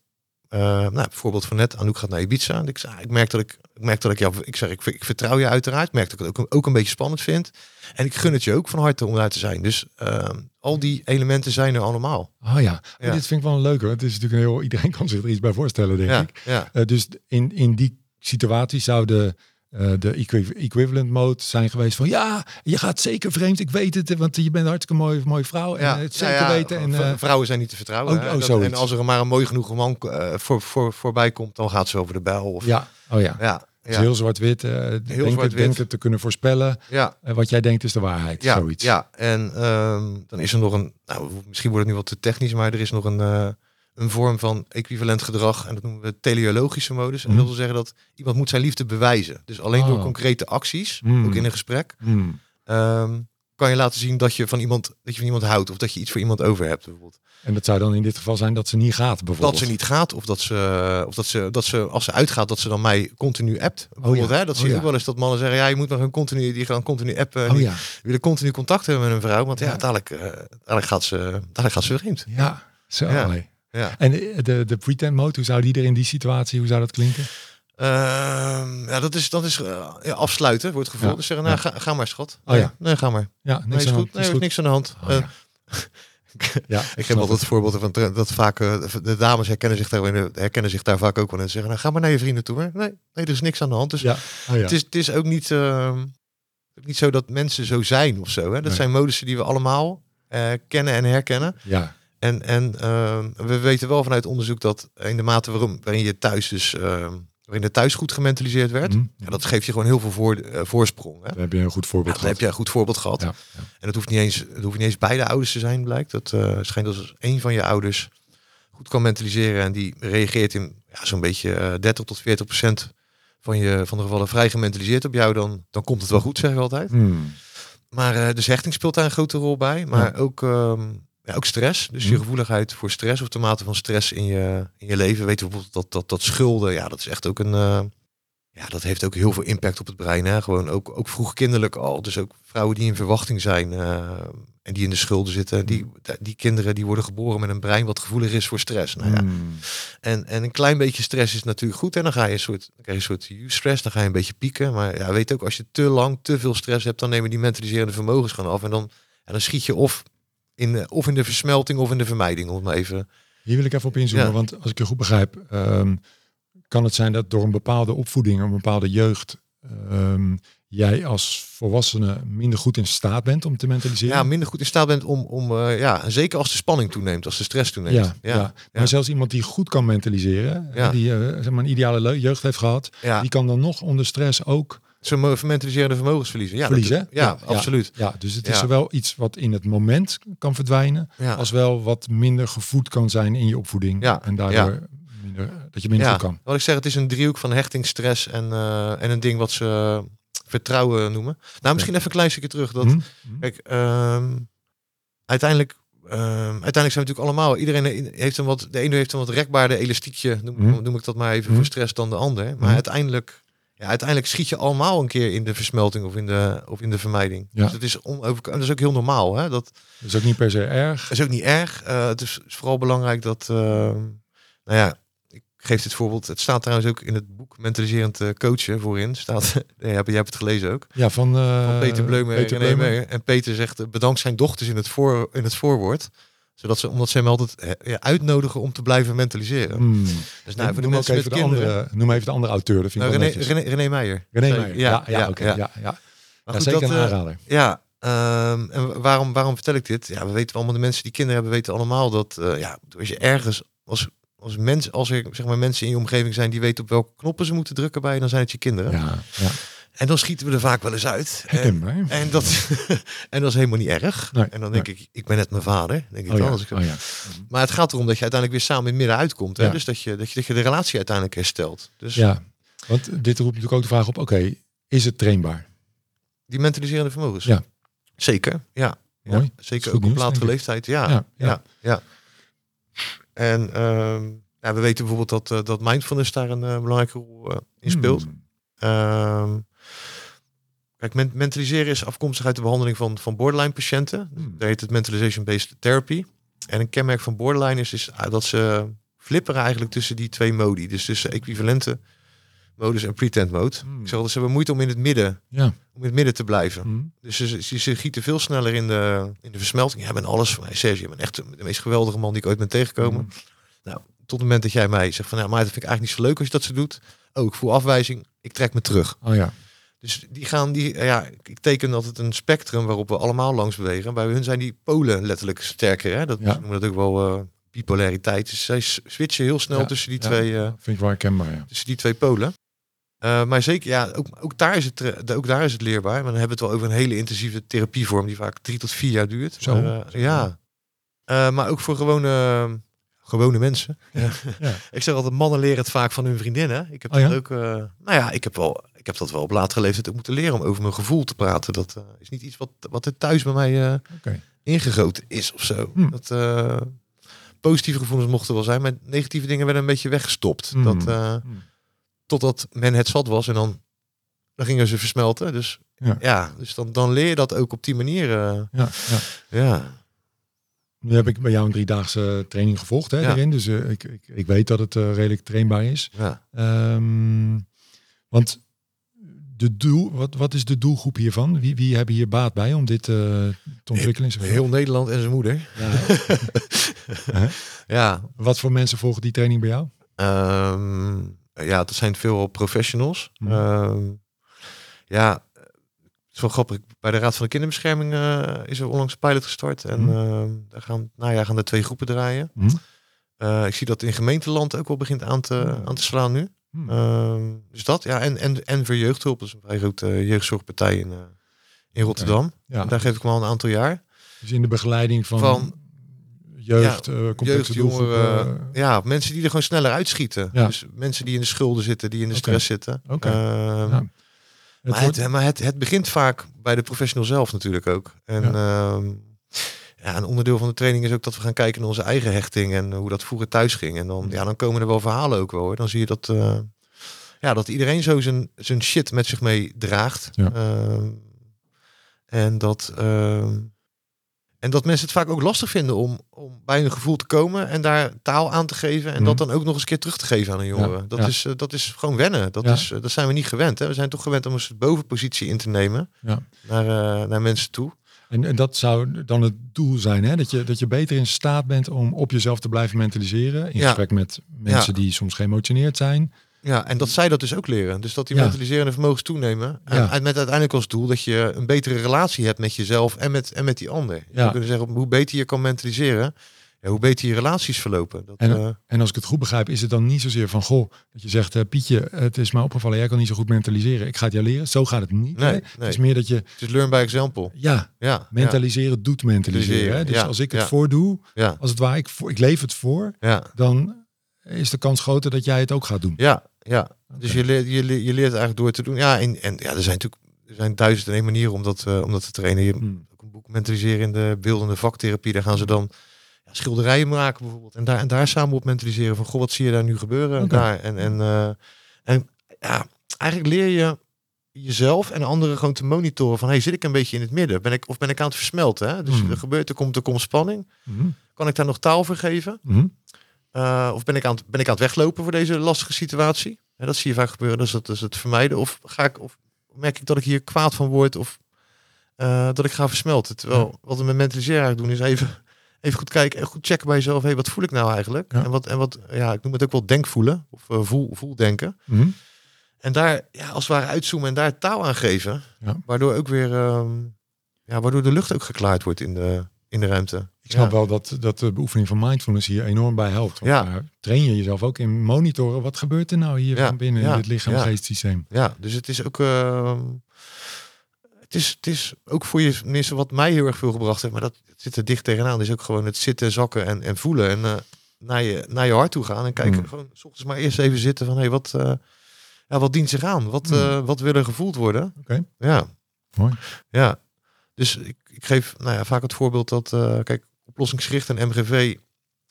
Speaker 1: eh, nou, bijvoorbeeld van net, Anouk gaat naar Ibiza. En ik, zei, ah, ik merk dat ik, ik merk dat ik jou, ik zeg, ik, ik vertrouw je uiteraard. Ik merk dat ik het ook, ook een beetje spannend vind. En ik gun het je ook van harte om daar te zijn. Dus ehm, al die elementen zijn er allemaal.
Speaker 2: Oh ja,
Speaker 1: Ja.
Speaker 2: dit vind ik wel een leuke. Het is natuurlijk een heel, iedereen kan zich er iets bij voorstellen, denk
Speaker 1: Ja,
Speaker 2: ik.
Speaker 1: ja.
Speaker 2: Eh, dus in, in die situatie zou de, eh, de equi- equivalent mode zijn geweest van ja, je gaat zeker vreemd, ik weet het, want je bent hartstikke mooie, mooie vrouw en
Speaker 1: Ja,
Speaker 2: het
Speaker 1: ja,
Speaker 2: zeker
Speaker 1: ja,
Speaker 2: weten. En, eh,
Speaker 1: vrouwen zijn niet te vertrouwen.
Speaker 2: Oh, oh,
Speaker 1: Dat- en als er maar een mooi genoeg man eh, voor, voor, voorbij komt, dan gaat ze over de bijl. Of,
Speaker 2: ja, oh ja.
Speaker 1: ja,
Speaker 2: Het is heel zwart-wit. eh het,
Speaker 1: zwart-wit.
Speaker 2: denkt het te kunnen voorspellen.
Speaker 1: ja,
Speaker 2: eh, wat jij denkt is de waarheid.
Speaker 1: ja,
Speaker 2: zoiets.
Speaker 1: ja. En ehm, dan is er nog een, nou, misschien wordt het nu wat te technisch, maar er is nog een, eh, een vorm van equivalent gedrag. En dat noemen we teleologische modus. En
Speaker 2: Mhm.
Speaker 1: dat wil zeggen dat iemand moet zijn liefde bewijzen. Dus alleen door
Speaker 2: Oh.
Speaker 1: concrete acties,
Speaker 2: Mm.
Speaker 1: ook in een gesprek,
Speaker 2: Hmm.
Speaker 1: ehm, kan je laten zien dat je van iemand, dat je van iemand houdt. Of dat je iets voor iemand over hebt bijvoorbeeld.
Speaker 2: En dat zou dan in dit geval zijn dat ze niet gaat, bijvoorbeeld.
Speaker 1: Dat ze niet gaat, of dat ze, of dat ze, dat ze, als ze uitgaat, dat ze dan mij continu appt. Bijvoorbeeld, hè? Dat
Speaker 2: Oh
Speaker 1: zie je
Speaker 2: ja.
Speaker 1: ook wel eens dat mannen zeggen, ja, je moet nog een continu, die gaan continu appen.
Speaker 2: Oh
Speaker 1: die
Speaker 2: ja,
Speaker 1: willen continu contact hebben met een vrouw, want ja,
Speaker 2: Ja.
Speaker 1: dadelijk, eh, dadelijk, gaat ze, dadelijk gaat ze vreemd.
Speaker 2: ja. Zo.
Speaker 1: Ja. Ja.
Speaker 2: En de, de, pretend mode, hoe zou die er in die situatie, hoe zou dat klinken?
Speaker 1: Ehm, ja, dat is, dat is eh, ja, afsluiten, wordt het gevoel.
Speaker 2: Ja.
Speaker 1: Dus zeggen, nou,
Speaker 2: Ja.
Speaker 1: ga, ga maar, schat.
Speaker 2: Oh ja.
Speaker 1: Nee, ga maar.
Speaker 2: Ja,
Speaker 1: Nee,
Speaker 2: niks
Speaker 1: is
Speaker 2: aan de
Speaker 1: goed.
Speaker 2: hand,
Speaker 1: Nee,
Speaker 2: is
Speaker 1: er is
Speaker 2: goed.
Speaker 1: niks aan de hand.
Speaker 2: Oh,
Speaker 1: Eh,
Speaker 2: ja. ja,
Speaker 1: ik heb altijd
Speaker 2: het.
Speaker 1: het voorbeeld van dat vaak eh, de dames herkennen zich, daar, herkennen zich daar vaak ook wel in. En zeggen, nou, ga maar naar je vrienden toe. Hè? Nee, nee, er is niks aan de hand. Dus
Speaker 2: Ja, oh.
Speaker 1: Het, is, het is ook niet, ehm, niet zo dat mensen zo zijn of zo. Hè? Dat
Speaker 2: Nee.
Speaker 1: zijn modussen die we allemaal eh, kennen en herkennen.
Speaker 2: ja.
Speaker 1: En, en ehm, we weten wel vanuit onderzoek dat in de mate waarom, waarin je thuis dus ehm, waarin er thuis goed gementaliseerd werd,
Speaker 2: Hm.
Speaker 1: ja, dat geeft je gewoon heel veel voor, eh, voorsprong. Hè?
Speaker 2: Dan heb je een goed
Speaker 1: Ja,
Speaker 2: voorbeeld
Speaker 1: dan heb je een goed voorbeeld gehad.
Speaker 2: Ja.
Speaker 1: En het hoeft niet eens, het hoeft niet eens beide ouders te zijn, blijkt. Dat eh, schijnt als één van je ouders goed kan mentaliseren en die reageert in ja, zo'n beetje eh 30 tot 40 procent van, je, van de gevallen vrij gementaliseerd op jou, dan, dan komt het wel goed, zeggen we altijd.
Speaker 2: Hmm.
Speaker 1: Maar eh dus hechting speelt daar een grote rol bij. Maar ook, ehm, ja, ook stress. Dus je
Speaker 2: Mhm.
Speaker 1: gevoeligheid voor stress of de mate van stress in je, in je leven. Weet je bijvoorbeeld dat, dat, dat schulden, ja, dat is echt ook een. eh, ja, dat heeft ook heel veel impact op het brein. Hè? Gewoon ook, ook vroeg kinderlijk al. Dus ook vrouwen die in verwachting zijn eh, en die in de schulden zitten. Die, die kinderen die worden geboren met een brein wat gevoelig is voor stress. Nou ja,
Speaker 2: Hmm.
Speaker 1: en, en een klein beetje stress is natuurlijk goed. En dan ga je een soort, dan krijg je een soort stress, dan ga je een beetje pieken. Maar ja, weet ook, als je te lang, te veel stress hebt, dan nemen die mentaliserende vermogens gaan af. En dan, en dan schiet je of in, de- of in de versmelting of in de vermijding. Om maar even.
Speaker 2: Hier wil ik even op inzoomen,
Speaker 1: Ja.
Speaker 2: want als ik je goed begrijp, ehm, kan het zijn dat door een bepaalde opvoeding, een bepaalde jeugd, ehm, jij als volwassene minder goed in staat bent om te mentaliseren?
Speaker 1: Ja, minder goed in staat bent om, om eh, ja, zeker als de spanning toeneemt, als de stress toeneemt.
Speaker 2: Ja, ja,
Speaker 1: ja,
Speaker 2: maar zelfs iemand die goed kan mentaliseren,
Speaker 1: Ja.
Speaker 2: die eh, zeg maar een ideale le- jeugd heeft gehad,
Speaker 1: ja.
Speaker 2: die kan dan nog onder stress ook
Speaker 1: Zo'n mo- mentaliserende vermogens verliezen. Ja,
Speaker 2: verliezen.
Speaker 1: dat-
Speaker 2: hè?
Speaker 1: ja, absoluut.
Speaker 2: Ja, dus het is
Speaker 1: Ja.
Speaker 2: zowel iets wat in het moment kan verdwijnen,
Speaker 1: Ja.
Speaker 2: als wel wat minder gevoed kan zijn in je opvoeding.
Speaker 1: Ja,
Speaker 2: En daardoor minder, dat je minder
Speaker 1: ja,
Speaker 2: kan.
Speaker 1: wat ik zeg, het is een driehoek van hechting, stress en, eh, en een ding wat ze vertrouwen noemen. Nou, misschien even een klein stukje terug. Dat,
Speaker 2: Hm?
Speaker 1: Kijk, ehm, uiteindelijk, ehm, uiteindelijk zijn we natuurlijk allemaal, iedereen heeft een wat, de ene heeft een wat rekbaarder elastiekje, noem,
Speaker 2: Mhm.
Speaker 1: noem ik dat maar even,
Speaker 2: Mhm.
Speaker 1: voor stress dan de ander. Maar uiteindelijk, ja, uiteindelijk schiet je allemaal een keer in de versmelting of in de, of in de vermijding.
Speaker 2: Ja.
Speaker 1: Dus het is dat is ook heel normaal. Hè? Dat
Speaker 2: Dat is ook niet per se erg.
Speaker 1: is ook niet erg. Eh, het is vooral belangrijk dat, ehm, nou ja, ik geef dit voorbeeld. Het staat trouwens ook in het boek Mentaliserend eh, Coachen voorin. Staat, nee, jij hebt jij hebt het gelezen ook.
Speaker 2: Ja, van, eh,
Speaker 1: Van Peter Bleumer.
Speaker 2: Peter Bleumer.
Speaker 1: En Peter zegt, bedankt zijn dochters in het, voor, in het voorwoord. Zodat ze, omdat ze hem altijd ja, uitnodigen om te blijven mentaliseren.
Speaker 2: Hmm.
Speaker 1: Dus nou,
Speaker 2: noem, ook
Speaker 1: mensen met
Speaker 2: even de
Speaker 1: kinderen.
Speaker 2: andere, noem even de andere auteur. Dat vind
Speaker 1: Nou, René. René, René Meijer.
Speaker 2: René Meijer. Ja, ja, oké. ja, ja.
Speaker 1: Maar
Speaker 2: Ja,
Speaker 1: goed,
Speaker 2: zeker
Speaker 1: dat,
Speaker 2: een
Speaker 1: eh,
Speaker 2: aanrader.
Speaker 1: Ja, ehm, en waarom, waarom vertel ik dit? Ja, we weten allemaal, de mensen die kinderen hebben, weten allemaal dat, eh, ja, als je ergens, als, als, mens, als er zeg maar, mensen in je omgeving zijn die weten op welke knoppen ze moeten drukken bij dan zijn het je kinderen.
Speaker 2: Ja, ja.
Speaker 1: En dan schieten we er vaak wel eens uit. En, dat, en dat is helemaal niet erg.
Speaker 2: Nee,
Speaker 1: en dan denk ik, ik ben net mijn vader. Denk ik
Speaker 2: Oh ja,
Speaker 1: als ik,
Speaker 2: oh ja.
Speaker 1: Maar het gaat erom dat je uiteindelijk weer samen in het midden uitkomt. Hè?
Speaker 2: Ja.
Speaker 1: Dus dat je, dat, je, dat je de relatie uiteindelijk herstelt. Dus
Speaker 2: ja, want dit roept natuurlijk ook de vraag op, oké, is het trainbaar?
Speaker 1: die mentaliserende vermogens.
Speaker 2: Ja.
Speaker 1: Zeker, ja.
Speaker 2: Mooi.
Speaker 1: Zeker ook op latere leeftijd. Ja,
Speaker 2: Ja,
Speaker 1: ja. En ehm, ja, we weten bijvoorbeeld dat, eh, dat mindfulness daar een eh, belangrijke rol eh, in speelt.
Speaker 2: Hmm.
Speaker 1: Ehm, kijk, men- mentaliseren is afkomstig uit de behandeling van, van borderline patiënten.
Speaker 2: Hmm.
Speaker 1: Daar heet het mentalization-based therapy. En een kenmerk van borderline is, is ah, dat ze flipperen eigenlijk tussen die twee modi. Dus tussen equivalente modus en pretend mode.
Speaker 2: Hmm.
Speaker 1: Ik zeg altijd, ze hebben moeite om in het midden,
Speaker 2: Ja.
Speaker 1: om in het midden te blijven.
Speaker 2: Mhm.
Speaker 1: Dus ze, ze, ze gieten veel sneller in de, in de versmelting. Jij bent alles voor mij. Sergio, je bent echt de meest geweldige man die ik ooit ben tegengekomen.
Speaker 2: Mhm.
Speaker 1: Nou, tot het moment dat jij mij zegt van, ja, maar dat vind ik eigenlijk niet zo leuk als je dat zo doet. Oh, ik voel afwijzing. Ik trek me terug.
Speaker 2: Oh ja.
Speaker 1: Dus die gaan, die, ja, ik teken altijd een spectrum waarop we allemaal langs bewegen. Bij hun zijn die polen letterlijk sterker. Hè? Dat
Speaker 2: Ja.
Speaker 1: noemen dat ook wel eh, bipolariteit. Dus zij switchen heel snel
Speaker 2: Ja,
Speaker 1: tussen die
Speaker 2: ja.
Speaker 1: twee. eh,
Speaker 2: Vind ik wel herkenbaar, ja.
Speaker 1: tussen die twee polen. Eh, maar zeker, ja, ook, ook, daar is het, eh, ook daar is het leerbaar. Maar dan hebben we het wel over een hele intensieve therapievorm die vaak drie tot vier jaar duurt.
Speaker 2: Zo.
Speaker 1: Maar, eh, ja. Eh, maar ook voor gewone, gewone mensen.
Speaker 2: Ja.
Speaker 1: ik zeg altijd, mannen leren het vaak van hun vriendinnen. Ik heb
Speaker 2: Oh
Speaker 1: dat
Speaker 2: ja?
Speaker 1: ook, eh, nou ja, ik heb, wel, ik heb dat wel op latere leeftijd ook moeten leren om over mijn gevoel te praten. Dat eh, is niet iets wat, wat er thuis bij mij
Speaker 2: Oké.
Speaker 1: ingegoten is of zo.
Speaker 2: Hm.
Speaker 1: Dat, eh, positieve gevoelens mochten wel zijn, maar negatieve dingen werden een beetje weggestopt.
Speaker 2: Hm.
Speaker 1: Dat, eh,
Speaker 2: Hm.
Speaker 1: totdat men het zat was en dan, dan gingen ze versmelten. Dus
Speaker 2: Ja.
Speaker 1: ja, dus dan, dan leer je dat ook op die manier.
Speaker 2: Ja, ja.
Speaker 1: ja.
Speaker 2: Nu heb ik bij jou een driedaagse training gevolgd hè,
Speaker 1: Ja.
Speaker 2: daarin. Dus ik, ik, ik weet dat het redelijk trainbaar is.
Speaker 1: ja.
Speaker 2: Ehm, want de doel, wat, wat is de doelgroep hiervan? Wie, wie hebben hier baat bij om dit eh, te ontwikkelen?
Speaker 1: Heel Nederland en zijn moeder.
Speaker 2: Ja.
Speaker 1: Ja,
Speaker 2: Wat voor mensen volgen die training bij jou?
Speaker 1: Ehm, ja, dat zijn veel professionals.
Speaker 2: Mhm.
Speaker 1: Ehm, ja, het is wel grappig. Bij de Raad van de Kinderbescherming eh, is er onlangs een pilot gestart. En
Speaker 2: Mhm.
Speaker 1: ehm, daar gaan, nou ja, gaan er twee groepen draaien.
Speaker 2: Hm?
Speaker 1: Eh, ik zie dat in gemeenteland ook wel begint aan te, aan te slaan nu.
Speaker 2: Hm.
Speaker 1: Ehm, dus dat, ja. En, en, en voor jeugdhulp, dat is een vrij grote eh, jeugdzorgpartij in, eh, in Rotterdam.
Speaker 2: ja.
Speaker 1: Daar geef ik me al een aantal jaar.
Speaker 2: Dus in de begeleiding van,
Speaker 1: Van-
Speaker 2: jeugd, eh complexe
Speaker 1: Jeugd, jongeren,
Speaker 2: eh,
Speaker 1: ja, mensen die er gewoon sneller uitschieten.
Speaker 2: Ja.
Speaker 1: Dus mensen die in de schulden zitten, die in de stress zitten.
Speaker 2: Oké.
Speaker 1: Ehm,
Speaker 2: Ja. het
Speaker 1: maar
Speaker 2: wordt-
Speaker 1: het, maar het, het begint vaak bij de professional zelf natuurlijk ook. En ja. Ja, een onderdeel van de training is ook dat we gaan kijken naar onze eigen hechting en hoe dat vroeger thuis ging. En dan, ja, dan komen er wel verhalen ook wel. Hoor. Dan zie je dat, eh, ja, dat iedereen zo zijn, zijn shit met zich mee draagt.
Speaker 2: Ja.
Speaker 1: Ehm, en dat... ehm, en dat mensen het vaak ook lastig vinden om, om bij hun gevoel te komen en daar taal aan te geven. En dat dan ook nog eens een keer terug te geven aan een jongere.
Speaker 2: Ja,
Speaker 1: Dat,
Speaker 2: ja.
Speaker 1: Is, eh, dat is gewoon wennen. Dat, is, eh, dat zijn we niet gewend. Hè? We zijn toch gewend om een bovenpositie in te nemen
Speaker 2: Ja.
Speaker 1: naar, naar mensen toe.
Speaker 2: En, en dat zou dan het doel zijn, hè? Dat, je, dat je beter in staat bent om op jezelf te blijven mentaliseren. In
Speaker 1: Ja.
Speaker 2: gesprek met mensen die soms geëmotioneerd zijn.
Speaker 1: Ja, en dat zij dat dus ook leren. Dus dat die
Speaker 2: Ja.
Speaker 1: mentaliserende vermogens toenemen. En, met uiteindelijk als doel dat je een betere relatie hebt met jezelf en met, en met die ander. Je
Speaker 2: Ja.
Speaker 1: zou kunnen zeggen, hoe beter je kan mentaliseren, ja, hoe beter je relaties verlopen. Dat,
Speaker 2: En-
Speaker 1: eh,
Speaker 2: En als ik het goed begrijp, is het dan niet zozeer van, goh, dat je zegt, eh, Pietje, het is mij opgevallen, jij kan niet zo goed mentaliseren. Ik ga het jou leren. Zo gaat het niet.
Speaker 1: Nee.
Speaker 2: Het is meer dat je,
Speaker 1: het is learn by example.
Speaker 2: ja,
Speaker 1: Ja,
Speaker 2: mentaliseren doet mentaliseren. Hè? Dus
Speaker 1: ja,
Speaker 2: als ik het voordoe,
Speaker 1: Ja,
Speaker 2: als het waar, ik, voor, ik leef het voor,
Speaker 1: ja,
Speaker 2: dan is de kans groter dat jij het ook gaat doen.
Speaker 1: ja, ja. Dus je leert, je, leert, je leert eigenlijk door te doen. Ja, en, en ja, er zijn natuurlijk er zijn duizend en één manieren om dat, eh, om dat te trainen. Je,
Speaker 2: Hmm.
Speaker 1: ook een boek mentaliseren in de beeldende vaktherapie. Daar gaan ze dan schilderijen maken bijvoorbeeld. En daar, en daar samen op mentaliseren van, goh, wat zie je daar nu gebeuren? Daar. En, en, eh, en ja, eigenlijk leer je jezelf en anderen gewoon te monitoren van, hey, zit ik een beetje in het midden? Ben ik, of ben ik aan het versmelten? Hè? Dus
Speaker 2: Hmm.
Speaker 1: er gebeurt, er komt, er komt spanning.
Speaker 2: Mhm.
Speaker 1: Kan ik daar nog taal voor geven?
Speaker 2: Mhm.
Speaker 1: Uh, of ben ik, aan het, ben ik aan het weglopen voor deze lastige situatie? Ja, dat zie je vaak gebeuren, dus dat is het vermijden. Of, ga ik, of merk ik dat ik hier kwaad van word of uh, dat ik ga versmelten. Terwijl wat we met mentaliseren eigenlijk doen is even, even goed kijken en goed checken bij jezelf. Hey, wat voel ik nou eigenlijk?
Speaker 2: Ja.
Speaker 1: En, wat, en wat, ja, ik noem het ook wel denkvoelen of uh, voel, voeldenken.
Speaker 2: Mhm.
Speaker 1: En daar ja, als het ware uitzoomen en daar taal aan geven.
Speaker 2: Ja.
Speaker 1: Waardoor ook weer, um, ja, waardoor de lucht ook geklaard wordt in de, in de ruimte.
Speaker 2: Ik snap
Speaker 1: Ja.
Speaker 2: wel dat, dat de beoefening van mindfulness hier enorm bij helpt. Want
Speaker 1: Ja.
Speaker 2: daar train je jezelf ook in monitoren. Wat gebeurt er nou hier
Speaker 1: Ja,
Speaker 2: van binnen in dit lichaam-geest systeem?
Speaker 1: Ja, dus het is ook. ehm, het, is, het is ook voor je, tenminste wat mij heel erg veel gebracht heeft, maar dat zit er dicht tegenaan. is ook gewoon het zitten, zakken en, en voelen. En eh, naar, je, naar je hart toe gaan en kijken.
Speaker 2: Mm.
Speaker 1: Gewoon s ochtends maar eerst even zitten van hé, hey, wat, eh, ja, wat dient zich aan? Wat, eh, wat wil er gevoeld worden?
Speaker 2: Oké.
Speaker 1: Ja.
Speaker 2: Mooi.
Speaker 1: Ja. Dus ik, ik geef nou ja, vaak het voorbeeld dat, kijk, oplossingsgericht en MGV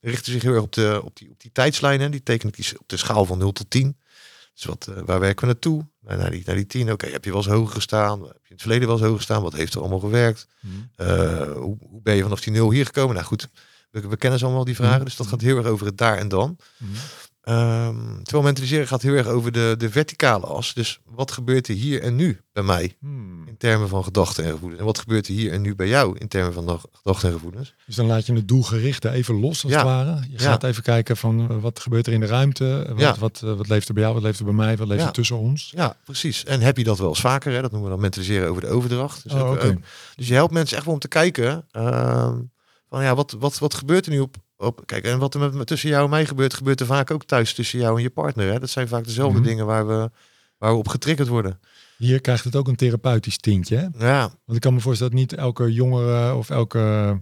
Speaker 1: richten zich heel erg op, de, op, die, op die tijdslijnen. Die tekenen die op de schaal van 0 tot 10. Dus wat, waar werken we naartoe? Naar, die, naar die 10. Oké, heb je wel eens hoger gestaan? Heb je in het verleden wel eens hoger gestaan? Wat heeft er allemaal gewerkt?
Speaker 2: Mhm.
Speaker 1: Eh, hoe, hoe ben je vanaf die 0 hier gekomen? Nou goed, We, we kennen ze allemaal die vragen,
Speaker 2: Mhm.
Speaker 1: dus dat gaat heel erg over het daar en dan.
Speaker 2: Mhm.
Speaker 1: Ehm, terwijl mentaliseren gaat heel erg over de, de verticale as. Dus wat gebeurt er hier en nu bij mij
Speaker 2: Hmm.
Speaker 1: in termen van gedachten en gevoelens? En wat gebeurt er hier en nu bij jou in termen van gedachten en gevoelens?
Speaker 2: Dus dan laat je het doelgerichte even los als
Speaker 1: Ja.
Speaker 2: het ware. Je
Speaker 1: Ja.
Speaker 2: gaat even kijken van eh, wat gebeurt er in de ruimte, wat,
Speaker 1: Ja.
Speaker 2: wat, eh, wat leeft er bij jou, wat leeft er bij mij, wat leeft er tussen ons.
Speaker 1: Ja, precies. En heb je dat wel eens vaker? Hè? Dat noemen we dan mentaliseren over de overdracht. Dus,
Speaker 2: Oh,
Speaker 1: ook-
Speaker 2: oké.
Speaker 1: ook- dus je helpt mensen echt wel om te kijken ehm, van ja, wat, wat, wat gebeurt er nu op, op... Kijk, en wat er met, tussen jou en mij gebeurt, gebeurt er vaak ook thuis tussen jou en je partner. Hè? Dat zijn vaak dezelfde
Speaker 2: Mhm.
Speaker 1: dingen waar we, waar we op getriggerd worden.
Speaker 2: Hier krijgt het ook een therapeutisch tintje. Hè?
Speaker 1: Ja,
Speaker 2: Want ik kan me voorstellen dat niet elke jongere of elke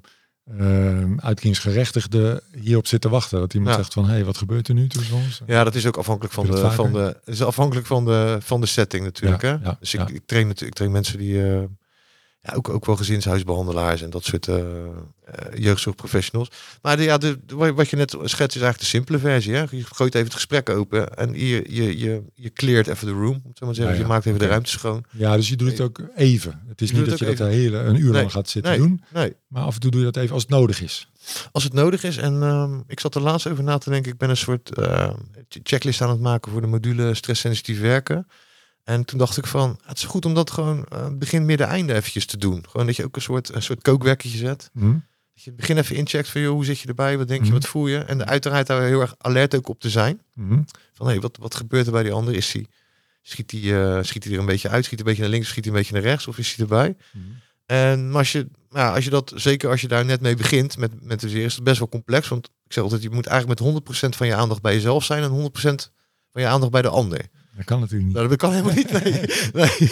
Speaker 2: uh, uitkingsgerechtigde hierop zit te wachten. Dat iemand
Speaker 1: Ja.
Speaker 2: zegt van, hé, hey, wat gebeurt er nu tussen ons?
Speaker 1: ja, dat is ook afhankelijk van de, van de, is afhankelijk van de, van de setting natuurlijk.
Speaker 2: Ja,
Speaker 1: hè?
Speaker 2: ja,
Speaker 1: dus ik, ik train natuurlijk, ik train mensen die eh, ja, ook, ook wel gezinshuisbehandelaars en dat soort eh, eh, jeugdzorgprofessionals. Maar de, ja, de, wat je net schetst is eigenlijk de simpele versie. Hè? Je gooit even het gesprek open en je, je, je, je cleart even de room. Zo maar zeggen.
Speaker 2: Ja, ja.
Speaker 1: Je maakt even de ruimte schoon.
Speaker 2: Ja, dus je doet het ook even. Het is niet dat je dat een hele een uur
Speaker 1: Nee,
Speaker 2: lang gaat zitten
Speaker 1: nee.
Speaker 2: doen.
Speaker 1: Nee,
Speaker 2: Maar af en toe doe je dat even als het nodig is.
Speaker 1: als het nodig is. En ehm, ik zat er laatst over na te denken. Ik ben een soort eh, checklist aan het maken voor de module stresssensitief werken. En toen dacht ik van, het is goed om dat gewoon eh, begin, midden, einde eventjes te doen. Gewoon dat je ook een soort, een soort kookwerkje zet.
Speaker 2: Hm?
Speaker 1: Dat je het begin even incheckt van, joh, hoe zit je erbij? Wat denk je?
Speaker 2: Mhm.
Speaker 1: Wat voel je? En de uiteraard daar heel erg alert ook op te zijn.
Speaker 2: Hm?
Speaker 1: Van, hé, wat, wat gebeurt er bij die ander? Is die, schiet hij uh, schiet hij er een beetje uit? Schiet hij een beetje naar links? Schiet hij een beetje naar rechts? Of is hij erbij?
Speaker 2: Hm?
Speaker 1: En maar als je, ja, als je dat, zeker als je daar net mee begint met, met de zeer, is het best wel complex. Want ik zeg altijd, je moet eigenlijk met 100% van je aandacht bij jezelf zijn en 100% van je aandacht bij de ander.
Speaker 2: Dat kan natuurlijk niet.
Speaker 1: Nou, dat kan helemaal niet. Nee. nee.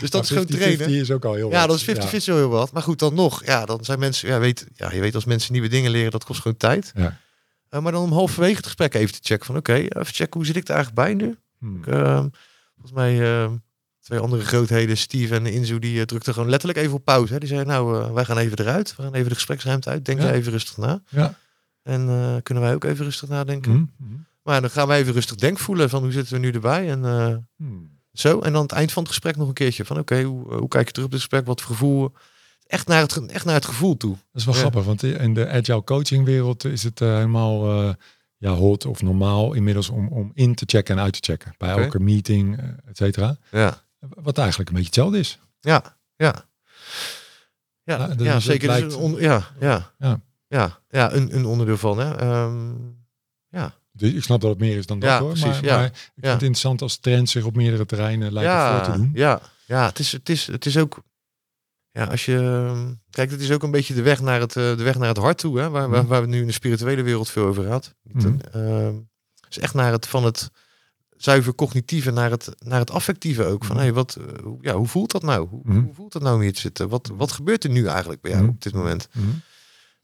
Speaker 1: Dus dat is gewoon trainen.
Speaker 2: Die is ook al heel
Speaker 1: Ja,
Speaker 2: wat.
Speaker 1: dat is 50-50 heel wat. Maar goed, dan nog. Ja, dan zijn mensen, ja, weet, ja, je weet als mensen nieuwe dingen leren, dat kost gewoon tijd.
Speaker 2: Ja.
Speaker 1: Uh, maar dan om halverwege het gesprek even te checken van, oké, even checken, hoe zit ik er eigenlijk bij nu?
Speaker 2: Hm.
Speaker 1: Ik, uh, volgens mij uh, twee andere grootheden, Steve en Inzu, die uh, drukten gewoon letterlijk even op pauze. Hè. Die zeiden, nou, wij gaan even eruit. We gaan even de gespreksruimte uit. Denk
Speaker 2: Ja.
Speaker 1: even rustig na.
Speaker 2: Ja.
Speaker 1: En kunnen wij ook even rustig nadenken.
Speaker 2: Hm.
Speaker 1: Maar dan gaan wij even rustig denkvoelen van hoe zitten we nu erbij. En uh,
Speaker 2: Hm.
Speaker 1: zo. En dan aan het eind van het gesprek nog een keertje van oké, hoe, hoe kijk je terug op dit gesprek? Wat voor gevoel? Echt naar het, echt naar het gevoel toe.
Speaker 2: Dat is wel
Speaker 1: Ja.
Speaker 2: grappig, want in de agile coaching wereld is het uh, helemaal uh, ja, hot of normaal inmiddels om, om in te checken en uit te checken. Bij elke meeting, et cetera.
Speaker 1: Ja,
Speaker 2: Wat eigenlijk een beetje hetzelfde is.
Speaker 1: ja, ja. Ja,
Speaker 2: Ja, dus het
Speaker 1: zeker. Dus
Speaker 2: lijkt-
Speaker 1: een on- ja, ja,
Speaker 2: Ja.
Speaker 1: ja, ja, een, een onderdeel van. Hè. Ehm, ja,
Speaker 2: ik snap dat het meer is dan dat
Speaker 1: Ja,
Speaker 2: hoor.
Speaker 1: precies,
Speaker 2: maar,
Speaker 1: ja.
Speaker 2: maar ik vind het interessant als trend zich op meerdere terreinen lijkt
Speaker 1: ja,
Speaker 2: voor te doen.
Speaker 1: Ja, ja het, is, het, is, het is ook. Ja, als je. Kijk, het is ook een beetje de weg naar het, eh, de weg naar het hart toe, hè, waar, waar,
Speaker 2: Mhm.
Speaker 1: waar we nu in de spirituele wereld veel over had.
Speaker 2: Mhm.
Speaker 1: Ehm, is echt naar het van het zuiver cognitieve naar het, naar het affectieve ook. Van hé, wat, eh, hoe- ja, hoe voelt dat nou? Hoe, hoe voelt dat nou om hier te zitten? Wat, wat gebeurt er nu eigenlijk bij jou op dit moment?
Speaker 2: Mhm.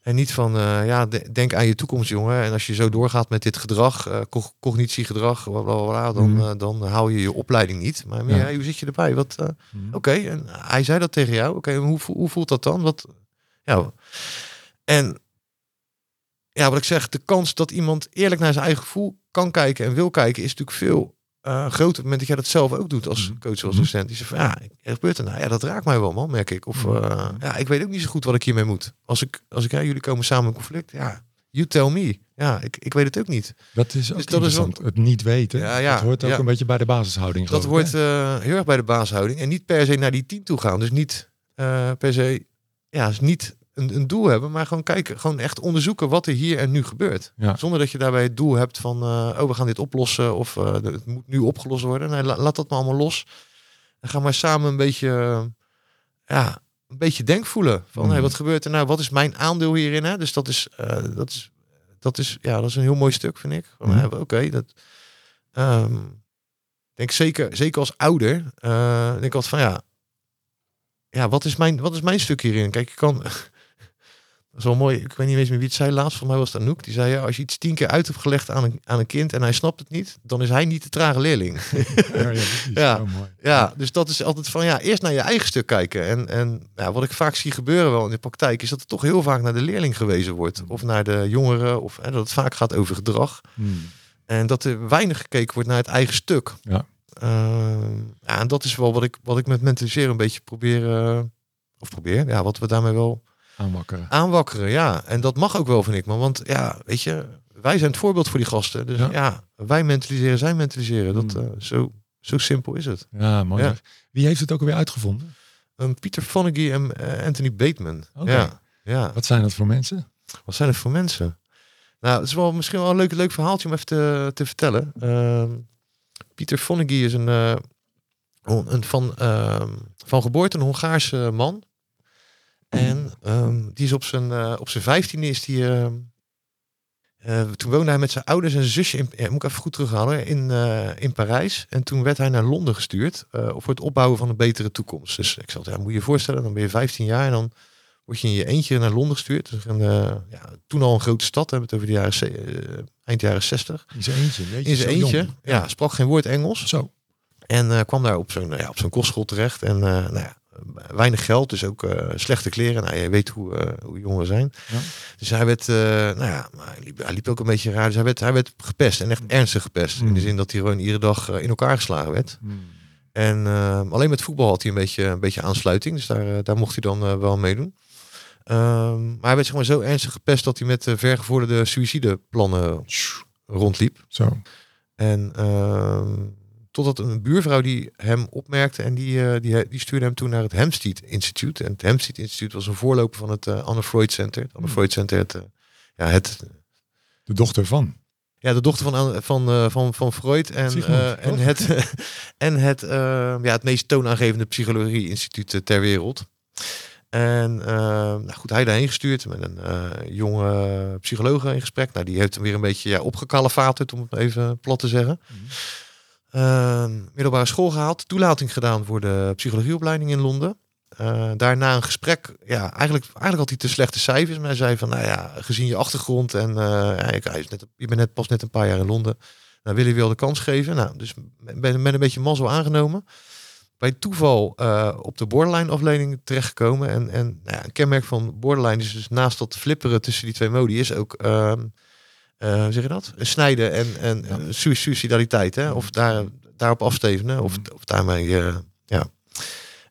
Speaker 1: En niet van, eh, ja, de- denk aan je toekomst, jongen. En als je zo doorgaat met dit gedrag, eh, co- cognitiegedrag, bla, bla, bla, dan,
Speaker 2: Mhm.
Speaker 1: eh, dan haal je je opleiding niet. Maar meer,
Speaker 2: Ja.
Speaker 1: hey, hoe zit je erbij? Wat,
Speaker 2: Mhm.
Speaker 1: Oké, en hij zei dat tegen jou. Oké, hoe, hoe voelt dat dan? Wat, ja. En ja, wat ik zeg, de kans dat iemand eerlijk naar zijn eigen gevoel kan kijken en wil kijken, is natuurlijk veel eh, groter op het moment dat jij dat zelf ook doet als
Speaker 2: Mhm.
Speaker 1: coach, als docent. Die zegt van, ja, er gebeurt er nou. Ja, dat raakt mij wel, man, merk ik. Of
Speaker 2: Mhm.
Speaker 1: eh, ja, ik weet ook niet zo goed wat ik hiermee moet. Als ik, als ik, ja, jullie komen samen in conflict, ja, you tell me. Ja, ik, ik weet het ook niet.
Speaker 2: Dat is ook
Speaker 1: Dus dat is
Speaker 2: interessant. het niet weten.
Speaker 1: Ja, ja,
Speaker 2: dat hoort ook
Speaker 1: ja.
Speaker 2: een beetje bij de basishouding.
Speaker 1: Dat hoort eh, heel erg bij de baashouding. En niet per se naar die tien toe gaan. Dus niet per se, ja, dus niet een, een doel hebben, maar gewoon kijken, gewoon echt onderzoeken wat er hier en nu gebeurt.
Speaker 2: Ja.
Speaker 1: Zonder dat je daarbij het doel hebt van, eh, oh, we gaan dit oplossen of eh, het moet nu opgelost worden. Nee, la- laat dat maar allemaal los. En ga maar samen een beetje, ja, een beetje denkvoelen van,
Speaker 2: Mhm.
Speaker 1: hey, wat gebeurt er nou? Wat is mijn aandeel hierin? Hè? Dus dat is, eh, dat is, dat is, ja, dat is een heel mooi stuk, vind ik.
Speaker 2: Mhm.
Speaker 1: eh, Oké, dat. ehm, denk zeker, zeker als ouder, denk ik altijd van ja, ja, wat is mijn, wat is mijn stuk hierin? Kijk, je kan, dat is wel mooi. Ik weet niet eens meer wie het zei laatst. Voor mij was het Anouk. Die zei ja, als je iets tien keer uit hebt gelegd aan een, aan een kind en hij snapt het niet, dan is hij niet de trage leerling.
Speaker 2: Ja, ja. Oh, mooi.
Speaker 1: ja, dus dat is altijd van ja, eerst naar je eigen stuk kijken. En, en ja, wat ik vaak zie gebeuren wel in de praktijk, is dat er toch heel vaak naar de leerling gewezen wordt. Of naar de jongeren, of hè, dat het vaak gaat over gedrag.
Speaker 2: Hmm.
Speaker 1: En dat er weinig gekeken wordt naar het eigen stuk.
Speaker 2: Ja.
Speaker 1: Ehm, ja, en dat is wel wat ik, wat ik met mentaliseren een beetje probeer. eh, of probeer. Ja, wat we daarmee wel
Speaker 2: Aanwakkeren.
Speaker 1: aanwakkeren. Ja, en dat mag ook wel, vind ik. Maar want ja, weet je, wij zijn het voorbeeld voor die gasten. Dus
Speaker 2: Ja.
Speaker 1: ja, wij mentaliseren, zij mentaliseren. Dat,
Speaker 2: Hmm.
Speaker 1: eh, zo, zo simpel is het.
Speaker 2: Ja, mooi.
Speaker 1: Ja.
Speaker 2: Wie heeft het ook alweer uitgevonden?
Speaker 1: Um, Pieter Fonagy en eh, Anthony Bateman. Ja, ja.
Speaker 2: Wat zijn dat voor mensen?
Speaker 1: Wat zijn het voor mensen? Nou, het is wel misschien wel een leuk, leuk verhaaltje om even te, te vertellen. Ehm, Pieter Fonagy is een, eh, een, een van, ehm, van geboorte een Hongaarse man. En ehm, die is op zijn, eh, op zijn vijftiende is die... ehm, eh, toen woonde hij met zijn ouders en zusje, in, ja, moet ik even goed terughalen, in, eh, in Parijs. En toen werd hij naar Londen gestuurd eh, voor het opbouwen van een betere toekomst. Dus ik zat, ja, moet je je voorstellen, dan ben je 15 jaar en dan word je in je eentje naar Londen gestuurd. Dus een, eh, ja, toen al een grote stad, hebben we het over de jaren, eh, eind jaren 60.
Speaker 2: In zijn eentje. jeetje,
Speaker 1: In zijn
Speaker 2: jong.
Speaker 1: eentje, ja, sprak geen woord Engels.
Speaker 2: Zo.
Speaker 1: En eh, kwam daar op zo'n ja, op zo'n kostschool terecht. En eh, nou ja, weinig geld, dus ook eh, slechte kleren. Nou, je weet hoe, eh, hoe jongeren zijn.
Speaker 2: Ja.
Speaker 1: Dus hij werd, eh, nou ja, maar hij liep, hij liep ook een beetje raar. Dus hij werd, hij werd gepest en echt ernstig gepest. In
Speaker 2: Mm.
Speaker 1: de zin dat hij gewoon iedere dag in elkaar geslagen werd.
Speaker 2: Hmm.
Speaker 1: En alleen met voetbal had hij een beetje, een beetje aansluiting. Dus daar, daar mocht hij dan wel meedoen. Ehm, maar hij werd zeg maar, zo ernstig gepest dat hij met uh, vergevorderde suïcideplannen rondliep.
Speaker 2: Zo.
Speaker 1: En ehm, totdat een buurvrouw die hem opmerkte en die, eh, die, die stuurde hem toen naar het Hempstead Institute. En het Hempstead Institute was een voorloper van het eh, Anne Freud Center. Het Anne
Speaker 2: Hmm.
Speaker 1: Freud Center, het, eh, ja, het,
Speaker 2: De dochter van.
Speaker 1: ja, de dochter van, van, van, van Freud en,
Speaker 2: Sigmund,
Speaker 1: en het, en het, ja, het meest toonaangevende psychologie-instituut ter wereld. En nou goed, hij daarheen gestuurd met een jonge psycholoog in gesprek. Nou, die heeft hem weer een beetje ja, opgekalefaterd, om het even plat te zeggen. Eh, middelbare school gehaald, toelating gedaan voor de psychologieopleiding in Londen. Eh, daarna een gesprek. Ja, eigenlijk, eigenlijk had hij te slechte cijfers. Maar hij zei van, nou ja, gezien je achtergrond en eh, net, je bent net pas net een paar jaar in Londen. Nou, willen we wel de kans geven. Nou, dus ben, ben een beetje mazzel aangenomen. Bij toeval eh, op de borderline afdeling terechtgekomen. En, en nou ja, een kenmerk van borderline is dus naast dat flipperen tussen die twee modi is ook, hoe zeg je dat? Snijden en, en
Speaker 2: Ja.
Speaker 1: suicidaliteit. Hè? Of daar, daarop afstevenen. Of, of daarmee, eh, ja.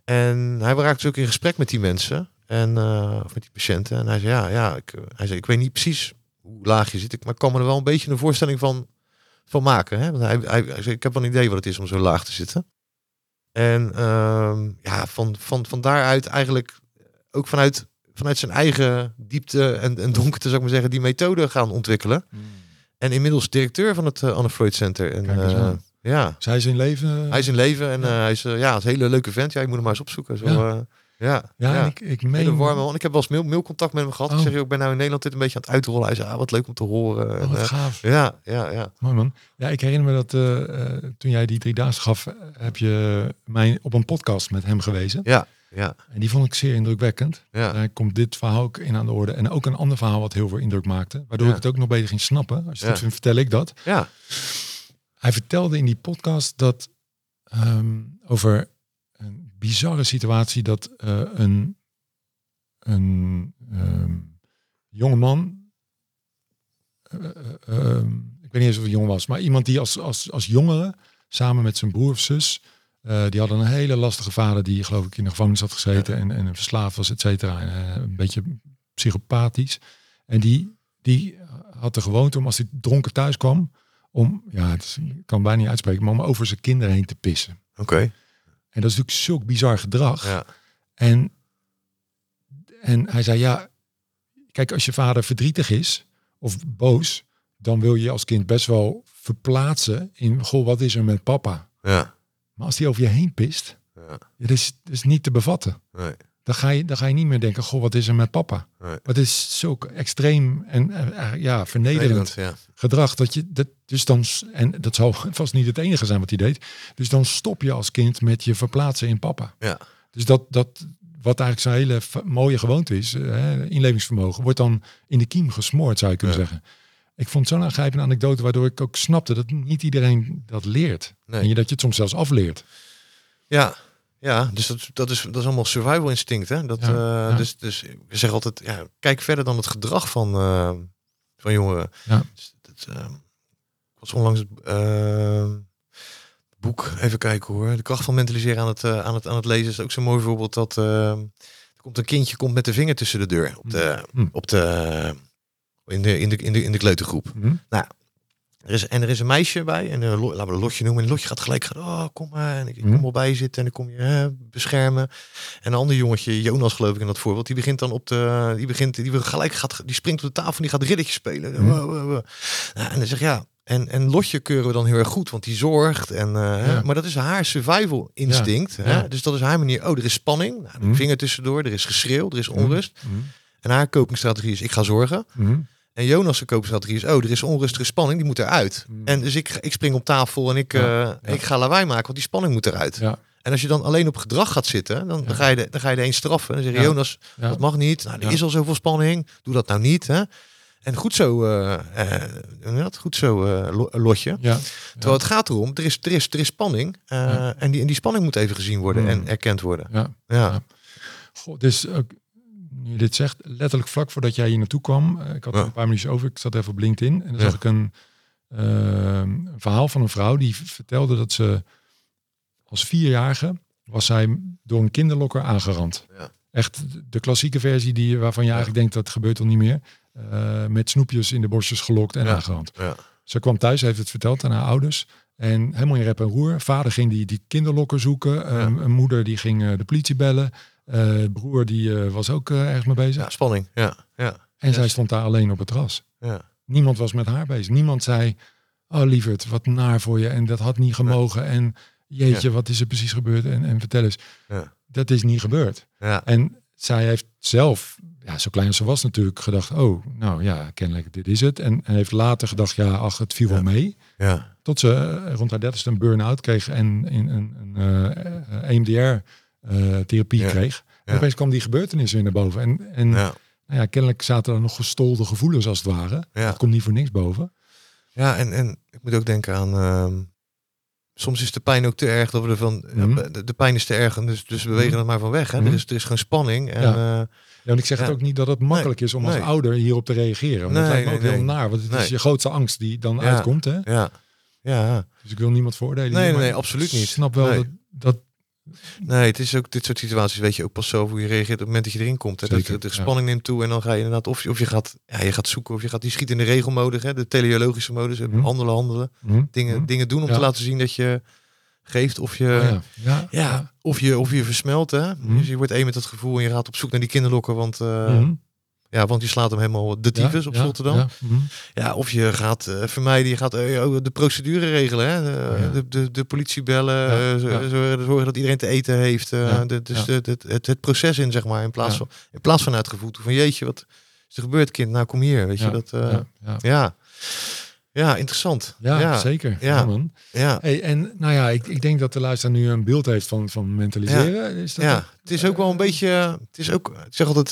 Speaker 1: En hij raakte dus ook in gesprek met die mensen. En, eh, of met die patiënten. En hij zei, ja, ja ik, hij zei, ik weet niet precies hoe laag je zit. Ik, maar ik kan me er wel een beetje een voorstelling van, van maken. Hè? Want hij, hij, hij zei, ik heb wel een idee wat het is om zo laag te zitten. En ehm, ja, van, van, van daaruit eigenlijk ook vanuit, vanuit zijn eigen diepte en, en donkerte, zou ik maar zeggen, die methode gaan ontwikkelen. En inmiddels directeur van het eh, Anne Freud Center. En, eh, ja,
Speaker 2: Zij is in leven.
Speaker 1: hij is in leven en
Speaker 2: Ja.
Speaker 1: eh, hij is, eh, ja, is een hele leuke vent. Ja, je moet hem maar eens opzoeken. Zo,
Speaker 2: Ja.
Speaker 1: ja. ja,
Speaker 2: ik, ik
Speaker 1: Hele
Speaker 2: meen.
Speaker 1: warme man. Ik heb wel eens mail, mailcontact met hem gehad.
Speaker 2: Oh.
Speaker 1: Ik zeg, ik ben nou in Nederland dit een beetje aan het uitrollen. Hij zei, ah, wat leuk om te horen.
Speaker 2: Oh,
Speaker 1: En, eh,
Speaker 2: gaaf.
Speaker 1: ja, ja, ja.
Speaker 2: Mooi man. Ja, ik herinner me dat eh, eh, toen jij die drie dagen gaf, eh, heb je mij op een podcast met hem gewezen.
Speaker 1: Ja, ja,
Speaker 2: En die vond ik zeer indrukwekkend.
Speaker 1: ja.
Speaker 2: Daar komt dit verhaal ook in aan de orde. En ook een ander verhaal wat heel veel indruk maakte. Waardoor
Speaker 1: Ja.
Speaker 2: ik het ook nog beter ging snappen. Als je het vindt, vertel ik dat.
Speaker 1: ja.
Speaker 2: Hij vertelde in die podcast dat ehm, over een bizarre situatie dat eh, een, een ehm, jonge man, eh, eh, ehm, ik weet niet eens of het jong was, maar iemand die als, als, als jongere samen met zijn broer of zus, eh, die hadden een hele lastige vader die geloof ik in de gevangenis had gezeten en, en verslaafd was, et cetera. Eh, een beetje psychopathisch. En die, die had de gewoonte om als hij dronken thuis kwam, om, ja, het is, kan bijna niet uitspreken, maar om over zijn kinderen heen te pissen.
Speaker 1: Oké.
Speaker 2: En dat is natuurlijk zulk bizar gedrag.
Speaker 1: Ja,
Speaker 2: En, en hij zei, ja, kijk, als je vader verdrietig is of boos, dan wil je als kind best wel verplaatsen in, goh, wat is er met papa?
Speaker 1: ja,
Speaker 2: Maar als hij over je heen pist,
Speaker 1: ja.
Speaker 2: dat, is, is niet te bevatten.
Speaker 1: Nee,
Speaker 2: Dan ga, je, dan ga je niet meer denken, goh, wat is er met papa?
Speaker 1: nee.
Speaker 2: Het is zulk extreem en eh, ja, vernederend
Speaker 1: ja.
Speaker 2: gedrag dat je dat dus dan en dat zal vast niet het enige zijn wat hij deed. Dus dan stop je als kind met je verplaatsen in papa.
Speaker 1: Ja.
Speaker 2: Dus dat dat wat eigenlijk zijn hele mooie gewoonte is, eh, hè, inlevingsvermogen, wordt dan in de kiem gesmoord, zou je kunnen
Speaker 1: Ja.
Speaker 2: zeggen. Ik vond zo'n aangrijpende anekdote, waardoor ik ook snapte dat niet iedereen dat leert.
Speaker 1: Nee.
Speaker 2: En je, dat je het soms zelfs afleert.
Speaker 1: Ja, ja dus dat, dat, is, dat is allemaal survival instinct. Hè? Dat,
Speaker 2: Ja,
Speaker 1: eh,
Speaker 2: ja.
Speaker 1: Dus, dus ik zeg altijd, ja, kijk verder dan het gedrag van, eh, van jongeren.
Speaker 2: Ja.
Speaker 1: Dus dat, eh, was onlangs het boek, even kijken hoor. De kracht van mentaliseren aan het, aan het, aan het lezen is ook zo'n mooi voorbeeld. Dat, Er komt een kindje komt met de vinger tussen de deur. Op de,
Speaker 2: Hm.
Speaker 1: op de, in, de, in, de, in, de, in de kleutergroep.
Speaker 2: Hm?
Speaker 1: Er is, en er is een meisje bij. En uh, laten we een Lotje noemen. En Lotje gaat gelijk gaan. Oh, kom maar. En ik, ik
Speaker 2: Hm.
Speaker 1: kom wel bij je zitten. En dan kom je hè, beschermen. En een ander jongetje, Jonas geloof ik in dat voorbeeld. Die begint dan op de... Die begint... Die wil gelijk gaat... Die springt op de tafel en die gaat riddertje spelen.
Speaker 2: Hm.
Speaker 1: Wow. Nou, en dan zeg ja... En, en Lotje keuren we dan heel erg goed, want die zorgt. En, uh,
Speaker 2: Ja.
Speaker 1: Maar dat is haar survival instinct.
Speaker 2: Ja.
Speaker 1: Hè?
Speaker 2: Ja.
Speaker 1: Dus dat is haar manier. Oh, er is spanning. Nou, vinger tussendoor. Er is geschreeuw. Er is onrust. En haar copingstrategie is ik ga zorgen. En Jonas' copingstrategie is oh, er is onrust, is spanning. Die moet eruit.
Speaker 2: Hm.
Speaker 1: En dus ik, ik spring op tafel en ik,
Speaker 2: Ja,
Speaker 1: eh,
Speaker 2: ja.
Speaker 1: ik ga lawaai maken, want die spanning moet eruit.
Speaker 2: Ja.
Speaker 1: En als je dan alleen op gedrag gaat zitten, dan, ga, je de, dan ga je de een straffen. Dan zeg je. Jonas, dat mag niet. Nou, er is al zoveel spanning. Doe dat nou niet. Hè? En goed zo, dat? goed zo, lo- lotje.
Speaker 2: Ja.
Speaker 1: Terwijl het gaat erom, er is, er is, er is spanning.
Speaker 2: Ja.
Speaker 1: en, die, en die spanning moet even gezien worden
Speaker 2: Mm.
Speaker 1: en erkend worden.
Speaker 2: Ja.
Speaker 1: Ja.
Speaker 2: Goh, dus nu je dit zegt, letterlijk vlak voordat jij hier naartoe kwam, eh, ik had
Speaker 1: Ja.
Speaker 2: een paar minuutjes over, ik zat even op LinkedIn en dan
Speaker 1: Ja.
Speaker 2: zag ik een, eh, een verhaal van een vrouw die vertelde dat ze als vierjarige was zij door een kinderlokker aangerand.
Speaker 1: Ja.
Speaker 2: Echt de klassieke versie die, waarvan je eigenlijk denkt dat gebeurt al niet meer. Eh, met snoepjes in de borstjes gelokt en aangerand.
Speaker 1: Ja.
Speaker 2: Ze kwam thuis, heeft het verteld aan haar ouders. En helemaal in rep en roer. Vader ging die, die kinderlokker zoeken. Een, een moeder die ging eh, de politie bellen. Eh, broer die eh, was ook eh, ergens mee bezig.
Speaker 1: ja, spanning. Ja, ja,
Speaker 2: en zij stond daar alleen op het terras.
Speaker 1: ja.
Speaker 2: Niemand was met haar bezig. Niemand zei, oh lieverd, wat naar voor je. En dat had niet gemogen. En jeetje, wat is er precies gebeurd? En, en vertel eens.
Speaker 1: Ja.
Speaker 2: Dat is niet gebeurd.
Speaker 1: ja.
Speaker 2: En zij heeft zelf, ja, zo klein als ze was natuurlijk, gedacht, oh, nou ja, kennelijk dit is het. En, en heeft later gedacht, ja, ach, het viel wel mee.
Speaker 1: ja.
Speaker 2: Tot ze rond haar dertigste een burn-out kreeg en in een, een, eh, EMDR-therapie
Speaker 1: Ja.
Speaker 2: kreeg. En opeens kwam die gebeurtenis weer naar boven. En, en
Speaker 1: ja.
Speaker 2: nou ja, kennelijk zaten er nog gestolde gevoelens als het ware.
Speaker 1: Ja.
Speaker 2: Dat komt niet voor niks boven.
Speaker 1: Ja, en, en ik moet ook denken aan. ehm, soms is de pijn ook te erg dat we ervan.
Speaker 2: Mhm.
Speaker 1: de, de pijn is te erg, en dus, dus we bewegen
Speaker 2: Mhm.
Speaker 1: het maar van weg. Hè?
Speaker 2: Mhm.
Speaker 1: Er, is, er is gewoon spanning. En,
Speaker 2: Ja. en ik zeg het ook niet dat het makkelijk is om als ouder hierop te reageren. Want
Speaker 1: Nee,
Speaker 2: dat lijkt me
Speaker 1: nee,
Speaker 2: ook heel naar. Want het is je grootste angst die dan
Speaker 1: Ja.
Speaker 2: uitkomt. Hè?
Speaker 1: ja. Ja,
Speaker 2: Dus ik wil niemand veroordelen.
Speaker 1: Nee, nee,
Speaker 2: ik
Speaker 1: absoluut niet.
Speaker 2: snap wel dat, dat
Speaker 1: nee, het is ook dit soort situaties. Weet je ook pas zelf hoe je reageert op het moment dat je erin komt. Hè? Dat, de
Speaker 2: ja.
Speaker 1: spanning neemt toe en dan ga je inderdaad. Of, je- of je, gaat, ja, je gaat zoeken of je gaat die schiet in de regelmodus. Hè? De teleologische modus.
Speaker 2: Mhm.
Speaker 1: Handelen, handelen.
Speaker 2: hm,
Speaker 1: Dingen,
Speaker 2: hm.
Speaker 1: dingen doen om
Speaker 2: Ja.
Speaker 1: te laten zien dat je geeft of je.
Speaker 2: Oh ja.
Speaker 1: Of je, of je versmelt. Hè?
Speaker 2: Mhm.
Speaker 1: Dus je wordt één met dat gevoel en je gaat op zoek naar die kinderlokken. Want, eh,
Speaker 2: Mhm.
Speaker 1: Ja, want die slaat hem helemaal de tyfus
Speaker 2: Ja,
Speaker 1: op
Speaker 2: ja,
Speaker 1: Rotterdam.
Speaker 2: ja, mhm.
Speaker 1: Ja, of je gaat eh, vermijden, je gaat eh, oh, de procedure regelen. Hè? De,
Speaker 2: ja.
Speaker 1: de, de, de politie bellen,
Speaker 2: Ja, ja.
Speaker 1: zorgen, dat iedereen te eten heeft.
Speaker 2: Ja,
Speaker 1: de, dus
Speaker 2: ja.
Speaker 1: de- de- het, het proces in, zeg maar. In plaats,
Speaker 2: Ja.
Speaker 1: van, in plaats van uit het gevoel toe van jeetje, wat is er gebeurd, kind? Nou, kom hier. Weet
Speaker 2: Ja,
Speaker 1: je, dat,
Speaker 2: ja, ja.
Speaker 1: ja. ja. interessant.
Speaker 2: Ja,
Speaker 1: ja,
Speaker 2: zeker.
Speaker 1: Ja.
Speaker 2: Ja. man.
Speaker 1: ja.
Speaker 2: Hey, en nou ja, ik, ik denk dat de luisteraar nu een beeld heeft van, van mentaliseren. Is dat
Speaker 1: Ja, het is ook wel een beetje. Het is ook. Ik zeg altijd.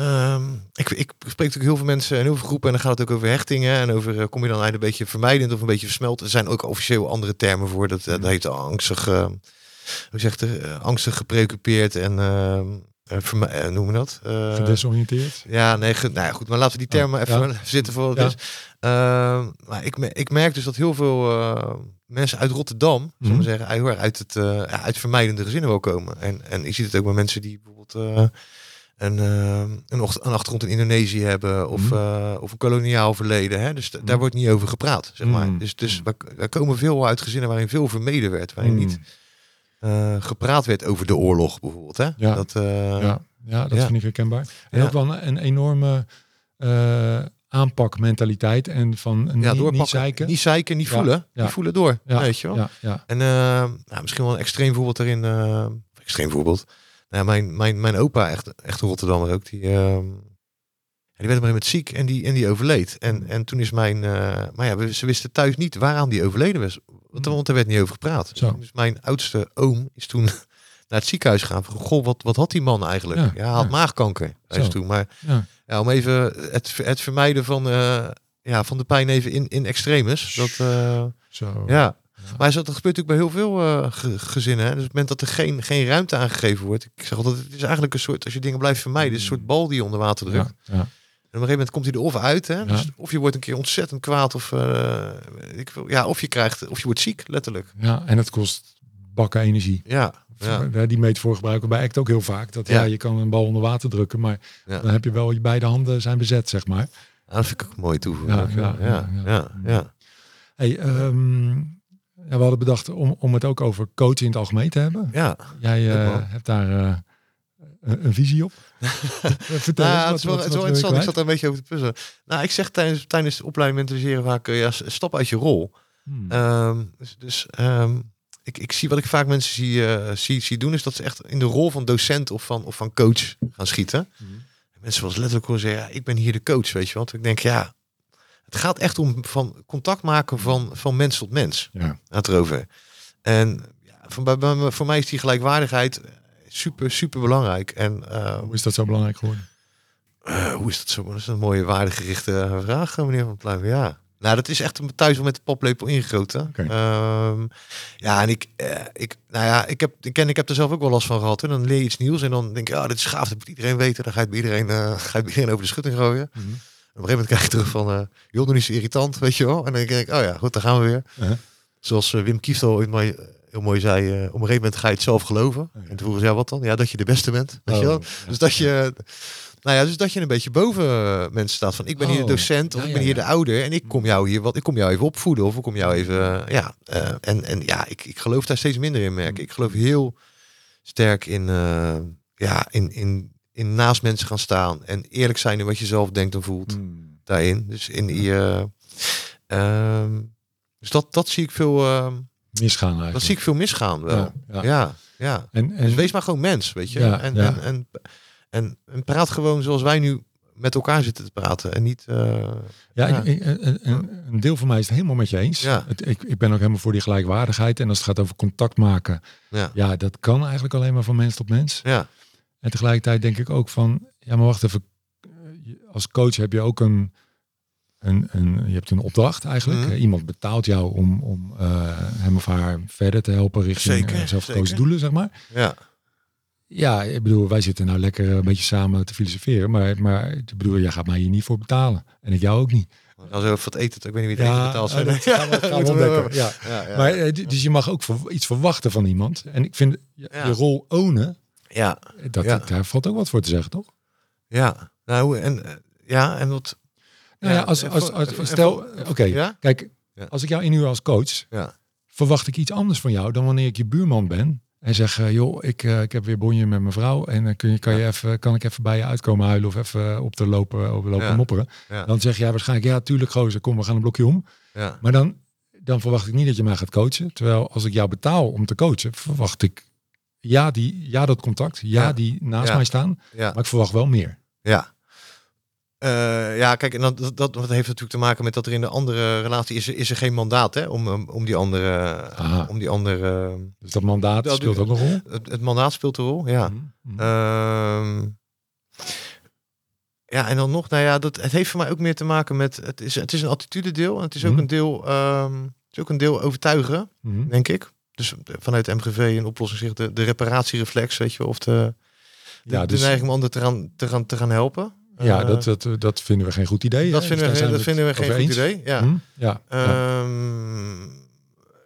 Speaker 1: Ehm, ik, ik spreek natuurlijk heel veel mensen en heel veel groepen en dan gaat het ook over hechtingen en over eh, kom je dan eigenlijk een beetje vermijdend of een beetje versmeld. Er zijn ook officieel andere termen voor. Dat, eh, dat heet angstig. eh, hoe zegt er? angstig gepreoccupeerd en ehm, eh, vermi- eh, noemen we dat? Eh,
Speaker 2: Gedesoriënteerd.
Speaker 1: ja, nee, ge- nou ja, goed, maar laten we die termen
Speaker 2: Oh,
Speaker 1: even
Speaker 2: ja.
Speaker 1: zitten voor wat
Speaker 2: Ja.
Speaker 1: is. Ehm, maar ik, me- ik merk dus dat heel veel mensen uit Rotterdam, mm
Speaker 2: Mhm.
Speaker 1: we zeggen, heel erg uit, het, uit vermijdende gezinnen wil komen. En, en je ziet het ook bij mensen die bijvoorbeeld een, eh, een, achtergrond in Indonesië hebben of,
Speaker 2: Mhm.
Speaker 1: eh, of een koloniaal verleden. Hè? Dus d-
Speaker 2: Mhm.
Speaker 1: daar wordt niet over gepraat, zeg maar.
Speaker 2: Mhm.
Speaker 1: Dus, dus we komen veel uit gezinnen waarin veel vermeden werd, waarin niet eh, gepraat werd over de oorlog bijvoorbeeld. Hè?
Speaker 2: Ja.
Speaker 1: Dat,
Speaker 2: ja, ja, dat
Speaker 1: ja.
Speaker 2: vind ik herkenbaar. En
Speaker 1: Ja.
Speaker 2: ook wel een, een enorme aanpakmentaliteit en van
Speaker 1: ja,
Speaker 2: niet, niet zeiken.
Speaker 1: Niet zeiken, niet
Speaker 2: Ja,
Speaker 1: voelen.
Speaker 2: ja.
Speaker 1: Niet voelen door.
Speaker 2: ja,
Speaker 1: Weet je wel?
Speaker 2: ja, ja.
Speaker 1: En nou, misschien wel een extreem voorbeeld daarin. eh, extreem voorbeeld. Nou, mijn, mijn, mijn opa, echt, echt een Rotterdammer ook, die, ehm, die werd op een gegeven moment ziek en die, en die overleed. En, en toen is mijn, eh, maar ja, we- ze wisten thuis niet waaraan die overleden was. Want, want er werd niet over gepraat.
Speaker 2: Zo.
Speaker 1: Dus mijn oudste oom is toen naar het ziekenhuis gegaan. Van, goh, wat, wat had die man eigenlijk?
Speaker 2: Ja,
Speaker 1: Ja, hij had
Speaker 2: ja.
Speaker 1: maagkanker. Hij is
Speaker 2: Zo.
Speaker 1: toen. Maar
Speaker 2: ja.
Speaker 1: ja, om even het, het vermijden van, eh, ja, van de pijn even in, in extremis. Dat, eh,
Speaker 2: Zo.
Speaker 1: ja. Maar dat gebeurt natuurlijk bij heel veel eh, ge- gezinnen. Hè? Dus op het moment dat er geen, geen ruimte aangegeven wordt. Ik zeg altijd, het is eigenlijk een soort, als je dingen blijft vermijden, is een soort bal die je onder water drukt.
Speaker 2: Ja, ja.
Speaker 1: En op een gegeven moment komt hij er of uit. Hè?
Speaker 2: Ja.
Speaker 1: Dus of je wordt een keer ontzettend kwaad. Of, eh, ik ja, of je krijgt, of je wordt ziek, letterlijk.
Speaker 2: ja, en het kost bakken energie.
Speaker 1: Ja, Ja.
Speaker 2: die metafoor gebruiken we bij ACT ook heel vaak. Dat ja.
Speaker 1: Ja.
Speaker 2: je kan een bal onder water drukken, maar dan heb je wel je beide handen zijn bezet, zeg maar.
Speaker 1: Ah, dat vind ik ook een mooie toevoeging.
Speaker 2: Ja,
Speaker 1: Ja,
Speaker 2: ja,
Speaker 1: ja,
Speaker 2: ja,
Speaker 1: ja,
Speaker 2: ja.
Speaker 1: ja.
Speaker 2: Hey, ehm, ja, we hadden bedacht om, om het ook over coachen in het algemeen te hebben.
Speaker 1: Ja.
Speaker 2: Jij eh, hebt daar eh, een, een visie op. Vertel
Speaker 1: Nou,
Speaker 2: eens,
Speaker 1: ja,
Speaker 2: wat-
Speaker 1: het is wel,
Speaker 2: wat-
Speaker 1: het is wel
Speaker 2: wat wil je
Speaker 1: interessant. Ik zat daar een beetje over te puzzelen. Nou, ik zeg tijdens, tijdens de opleiding mentaliseren vaak, eh, ja, stap uit je rol.
Speaker 2: Hmm.
Speaker 1: Ehm, dus dus ehm, ik, ik zie wat ik vaak mensen zie, zie, zie doen, is dat ze echt in de rol van docent of van, of van coach gaan schieten.
Speaker 2: Hmm.
Speaker 1: Mensen was letterlijk horen zeggen, ja, ik ben hier de coach, weet je wat? Ik denk, ja, het gaat echt om van contact maken van, van mens tot mens.
Speaker 2: Ja.
Speaker 1: Het erover. En ja, bij- voor mij is die gelijkwaardigheid super, super belangrijk. En eh,
Speaker 2: Hoe is dat zo belangrijk geworden?
Speaker 1: eh, hoe is dat zo? Dat is een mooie waardegerichte vraag, eh, meneer Van Pluiven. Ja. Nou, dat is echt thuis wel met de paplepel ingegoten. Ehm, ja, en ik, eh, ik, nou ja, ik heb, ik ken, ik heb er zelf ook wel last van gehad. Hè. Dan leer je iets nieuws en dan denk je, ja, dit is gaaf, dat moet iedereen weten. Dan ga je bij iedereen, ga je bij iedereen over de schutting gooien.
Speaker 2: Mhm.
Speaker 1: En een gegeven moment krijg je terug van, eh joh, niet zo irritant, weet je wel. En dan denk ik, oh ja, goed, dan gaan we weer.
Speaker 2: Uh-huh.
Speaker 1: Zoals eh, Wim Kieft al ooit mooi, heel mooi zei, eh, op een gegeven moment ga je het zelf geloven.
Speaker 2: Ja.
Speaker 1: En toen vroegen ze, ja, wat dan? Ja, dat je de beste bent, weet je
Speaker 2: Oh,
Speaker 1: wel.
Speaker 2: ja.
Speaker 1: Dus dat je, nou ja, dus dat je een beetje boven mensen staat. Van ik ben hier de
Speaker 2: Oh,
Speaker 1: docent of
Speaker 2: ja,
Speaker 1: ik ben hier de ouder en ik kom jou hier wat, ik kom jou even opvoeden of ik kom jou even, ja, en en ja, ik, ik geloof daar steeds minder in, merk. ik. Ik geloof heel sterk in, ja, in, in, in naast mensen gaan staan en eerlijk zijn in wat je zelf denkt en voelt
Speaker 2: Hmm.
Speaker 1: daarin. Dus in die, eh, ehm, dus dat, dat zie ik veel, ehm,
Speaker 2: Misgaan eigenlijk.
Speaker 1: dat zie ik veel misgaan wel.
Speaker 2: Ja, ja.
Speaker 1: ja. ja.
Speaker 2: En, en
Speaker 1: Dus wees maar gewoon mens, weet je.
Speaker 2: Ja,
Speaker 1: en. En, en, en, en praat gewoon zoals wij nu met elkaar zitten te praten. En niet... eh,
Speaker 2: Ja, ik- ik- een, een, een deel van mij is het helemaal met je eens.
Speaker 1: Ja.
Speaker 2: Het, ik, ik ben ook helemaal voor die gelijkwaardigheid. En als het gaat over contact maken,
Speaker 1: ja,
Speaker 2: ja, dat kan eigenlijk alleen maar van mens tot mens.
Speaker 1: ja,
Speaker 2: En tegelijkertijd denk ik ook van, ja, maar wacht even. Als coach heb je ook een, een, een je hebt een opdracht eigenlijk.
Speaker 1: Mhm.
Speaker 2: Eh, Iemand betaalt jou om, om eh, hem of haar verder te helpen richting zelfgekozen
Speaker 1: zeker.
Speaker 2: doelen, zeg maar.
Speaker 1: ja.
Speaker 2: Ja, ik bedoel, wij zitten nou lekker een beetje samen te filosoferen. Maar, maar ik bedoel, jij gaat mij hier niet voor betalen. En ik jou ook niet.
Speaker 1: Als we wat eten, ik weet niet wie het eten betaalt.
Speaker 2: eh, dat gaan we, gaan we
Speaker 1: Moeten we-
Speaker 2: ontdekken. Ja.
Speaker 1: Ja, ja.
Speaker 2: Maar, dus je mag ook iets verwachten van iemand. En ik vind je,
Speaker 1: Ja.
Speaker 2: je rol ownen,
Speaker 1: ja,
Speaker 2: dat,
Speaker 1: Ja.
Speaker 2: daar valt ook wat voor te zeggen, toch?
Speaker 1: ja. Nou, en, eh, ja, en wat...
Speaker 2: Nou ja, als, als, als, stel, oké,
Speaker 1: Ja?
Speaker 2: kijk, als ik jou inhuur als coach,
Speaker 1: Ja,
Speaker 2: verwacht ik iets anders van jou dan wanneer ik je buurman ben. En zeg, eh, joh, ik, eh, ik heb weer bonje met mijn vrouw. En dan kun je, kan, je even, kan ik even bij je uitkomen huilen of even op de lopen, op de lopen
Speaker 1: Ja.
Speaker 2: mopperen.
Speaker 1: ja,
Speaker 2: Dan zeg jij waarschijnlijk, ja, tuurlijk gozer, kom, we gaan een blokje om.
Speaker 1: ja.
Speaker 2: Maar dan, dan verwacht ik niet dat je mij gaat coachen. Terwijl als ik jou betaal om te coachen, verwacht ik ja, die, ja dat contact. Ja,
Speaker 1: Ja.
Speaker 2: die naast
Speaker 1: Ja.
Speaker 2: mij staan. Maar ik verwacht wel meer.
Speaker 1: Ja. Eh, ja, kijk, en dat, dat, dat heeft natuurlijk te maken met dat er in de andere relatie is, er- is er geen mandaat hè, om, om die andere,
Speaker 2: Aha.
Speaker 1: om die andere,
Speaker 2: Dus dat mandaat
Speaker 1: Dat-
Speaker 2: speelt ook een rol.
Speaker 1: het, het mandaat speelt een rol, ja.
Speaker 2: Mhm. Mhm.
Speaker 1: Ehm, ja, en dan nog, nou ja, dat, het heeft voor mij ook meer te maken met, het is, het is een attitudedeel en het is ook
Speaker 2: Mhm.
Speaker 1: een deel, ehm, het is ook een deel overtuigen, denk ik. Dus vanuit MGV een oplossing zegt de, de reparatiereflex, weet je wel, of de, de,
Speaker 2: Ja, dus-
Speaker 1: de neiging om anderen te gaan, te gaan, te gaan helpen.
Speaker 2: Ja,
Speaker 1: Eh,
Speaker 2: dat, dat, dat vinden we geen goed idee.
Speaker 1: dat
Speaker 2: hè?
Speaker 1: vinden
Speaker 2: Dus
Speaker 1: we,
Speaker 2: daar
Speaker 1: dat vinden we geen goed idee. Ja.
Speaker 2: Mhm. Ja. ja.
Speaker 1: Ehm,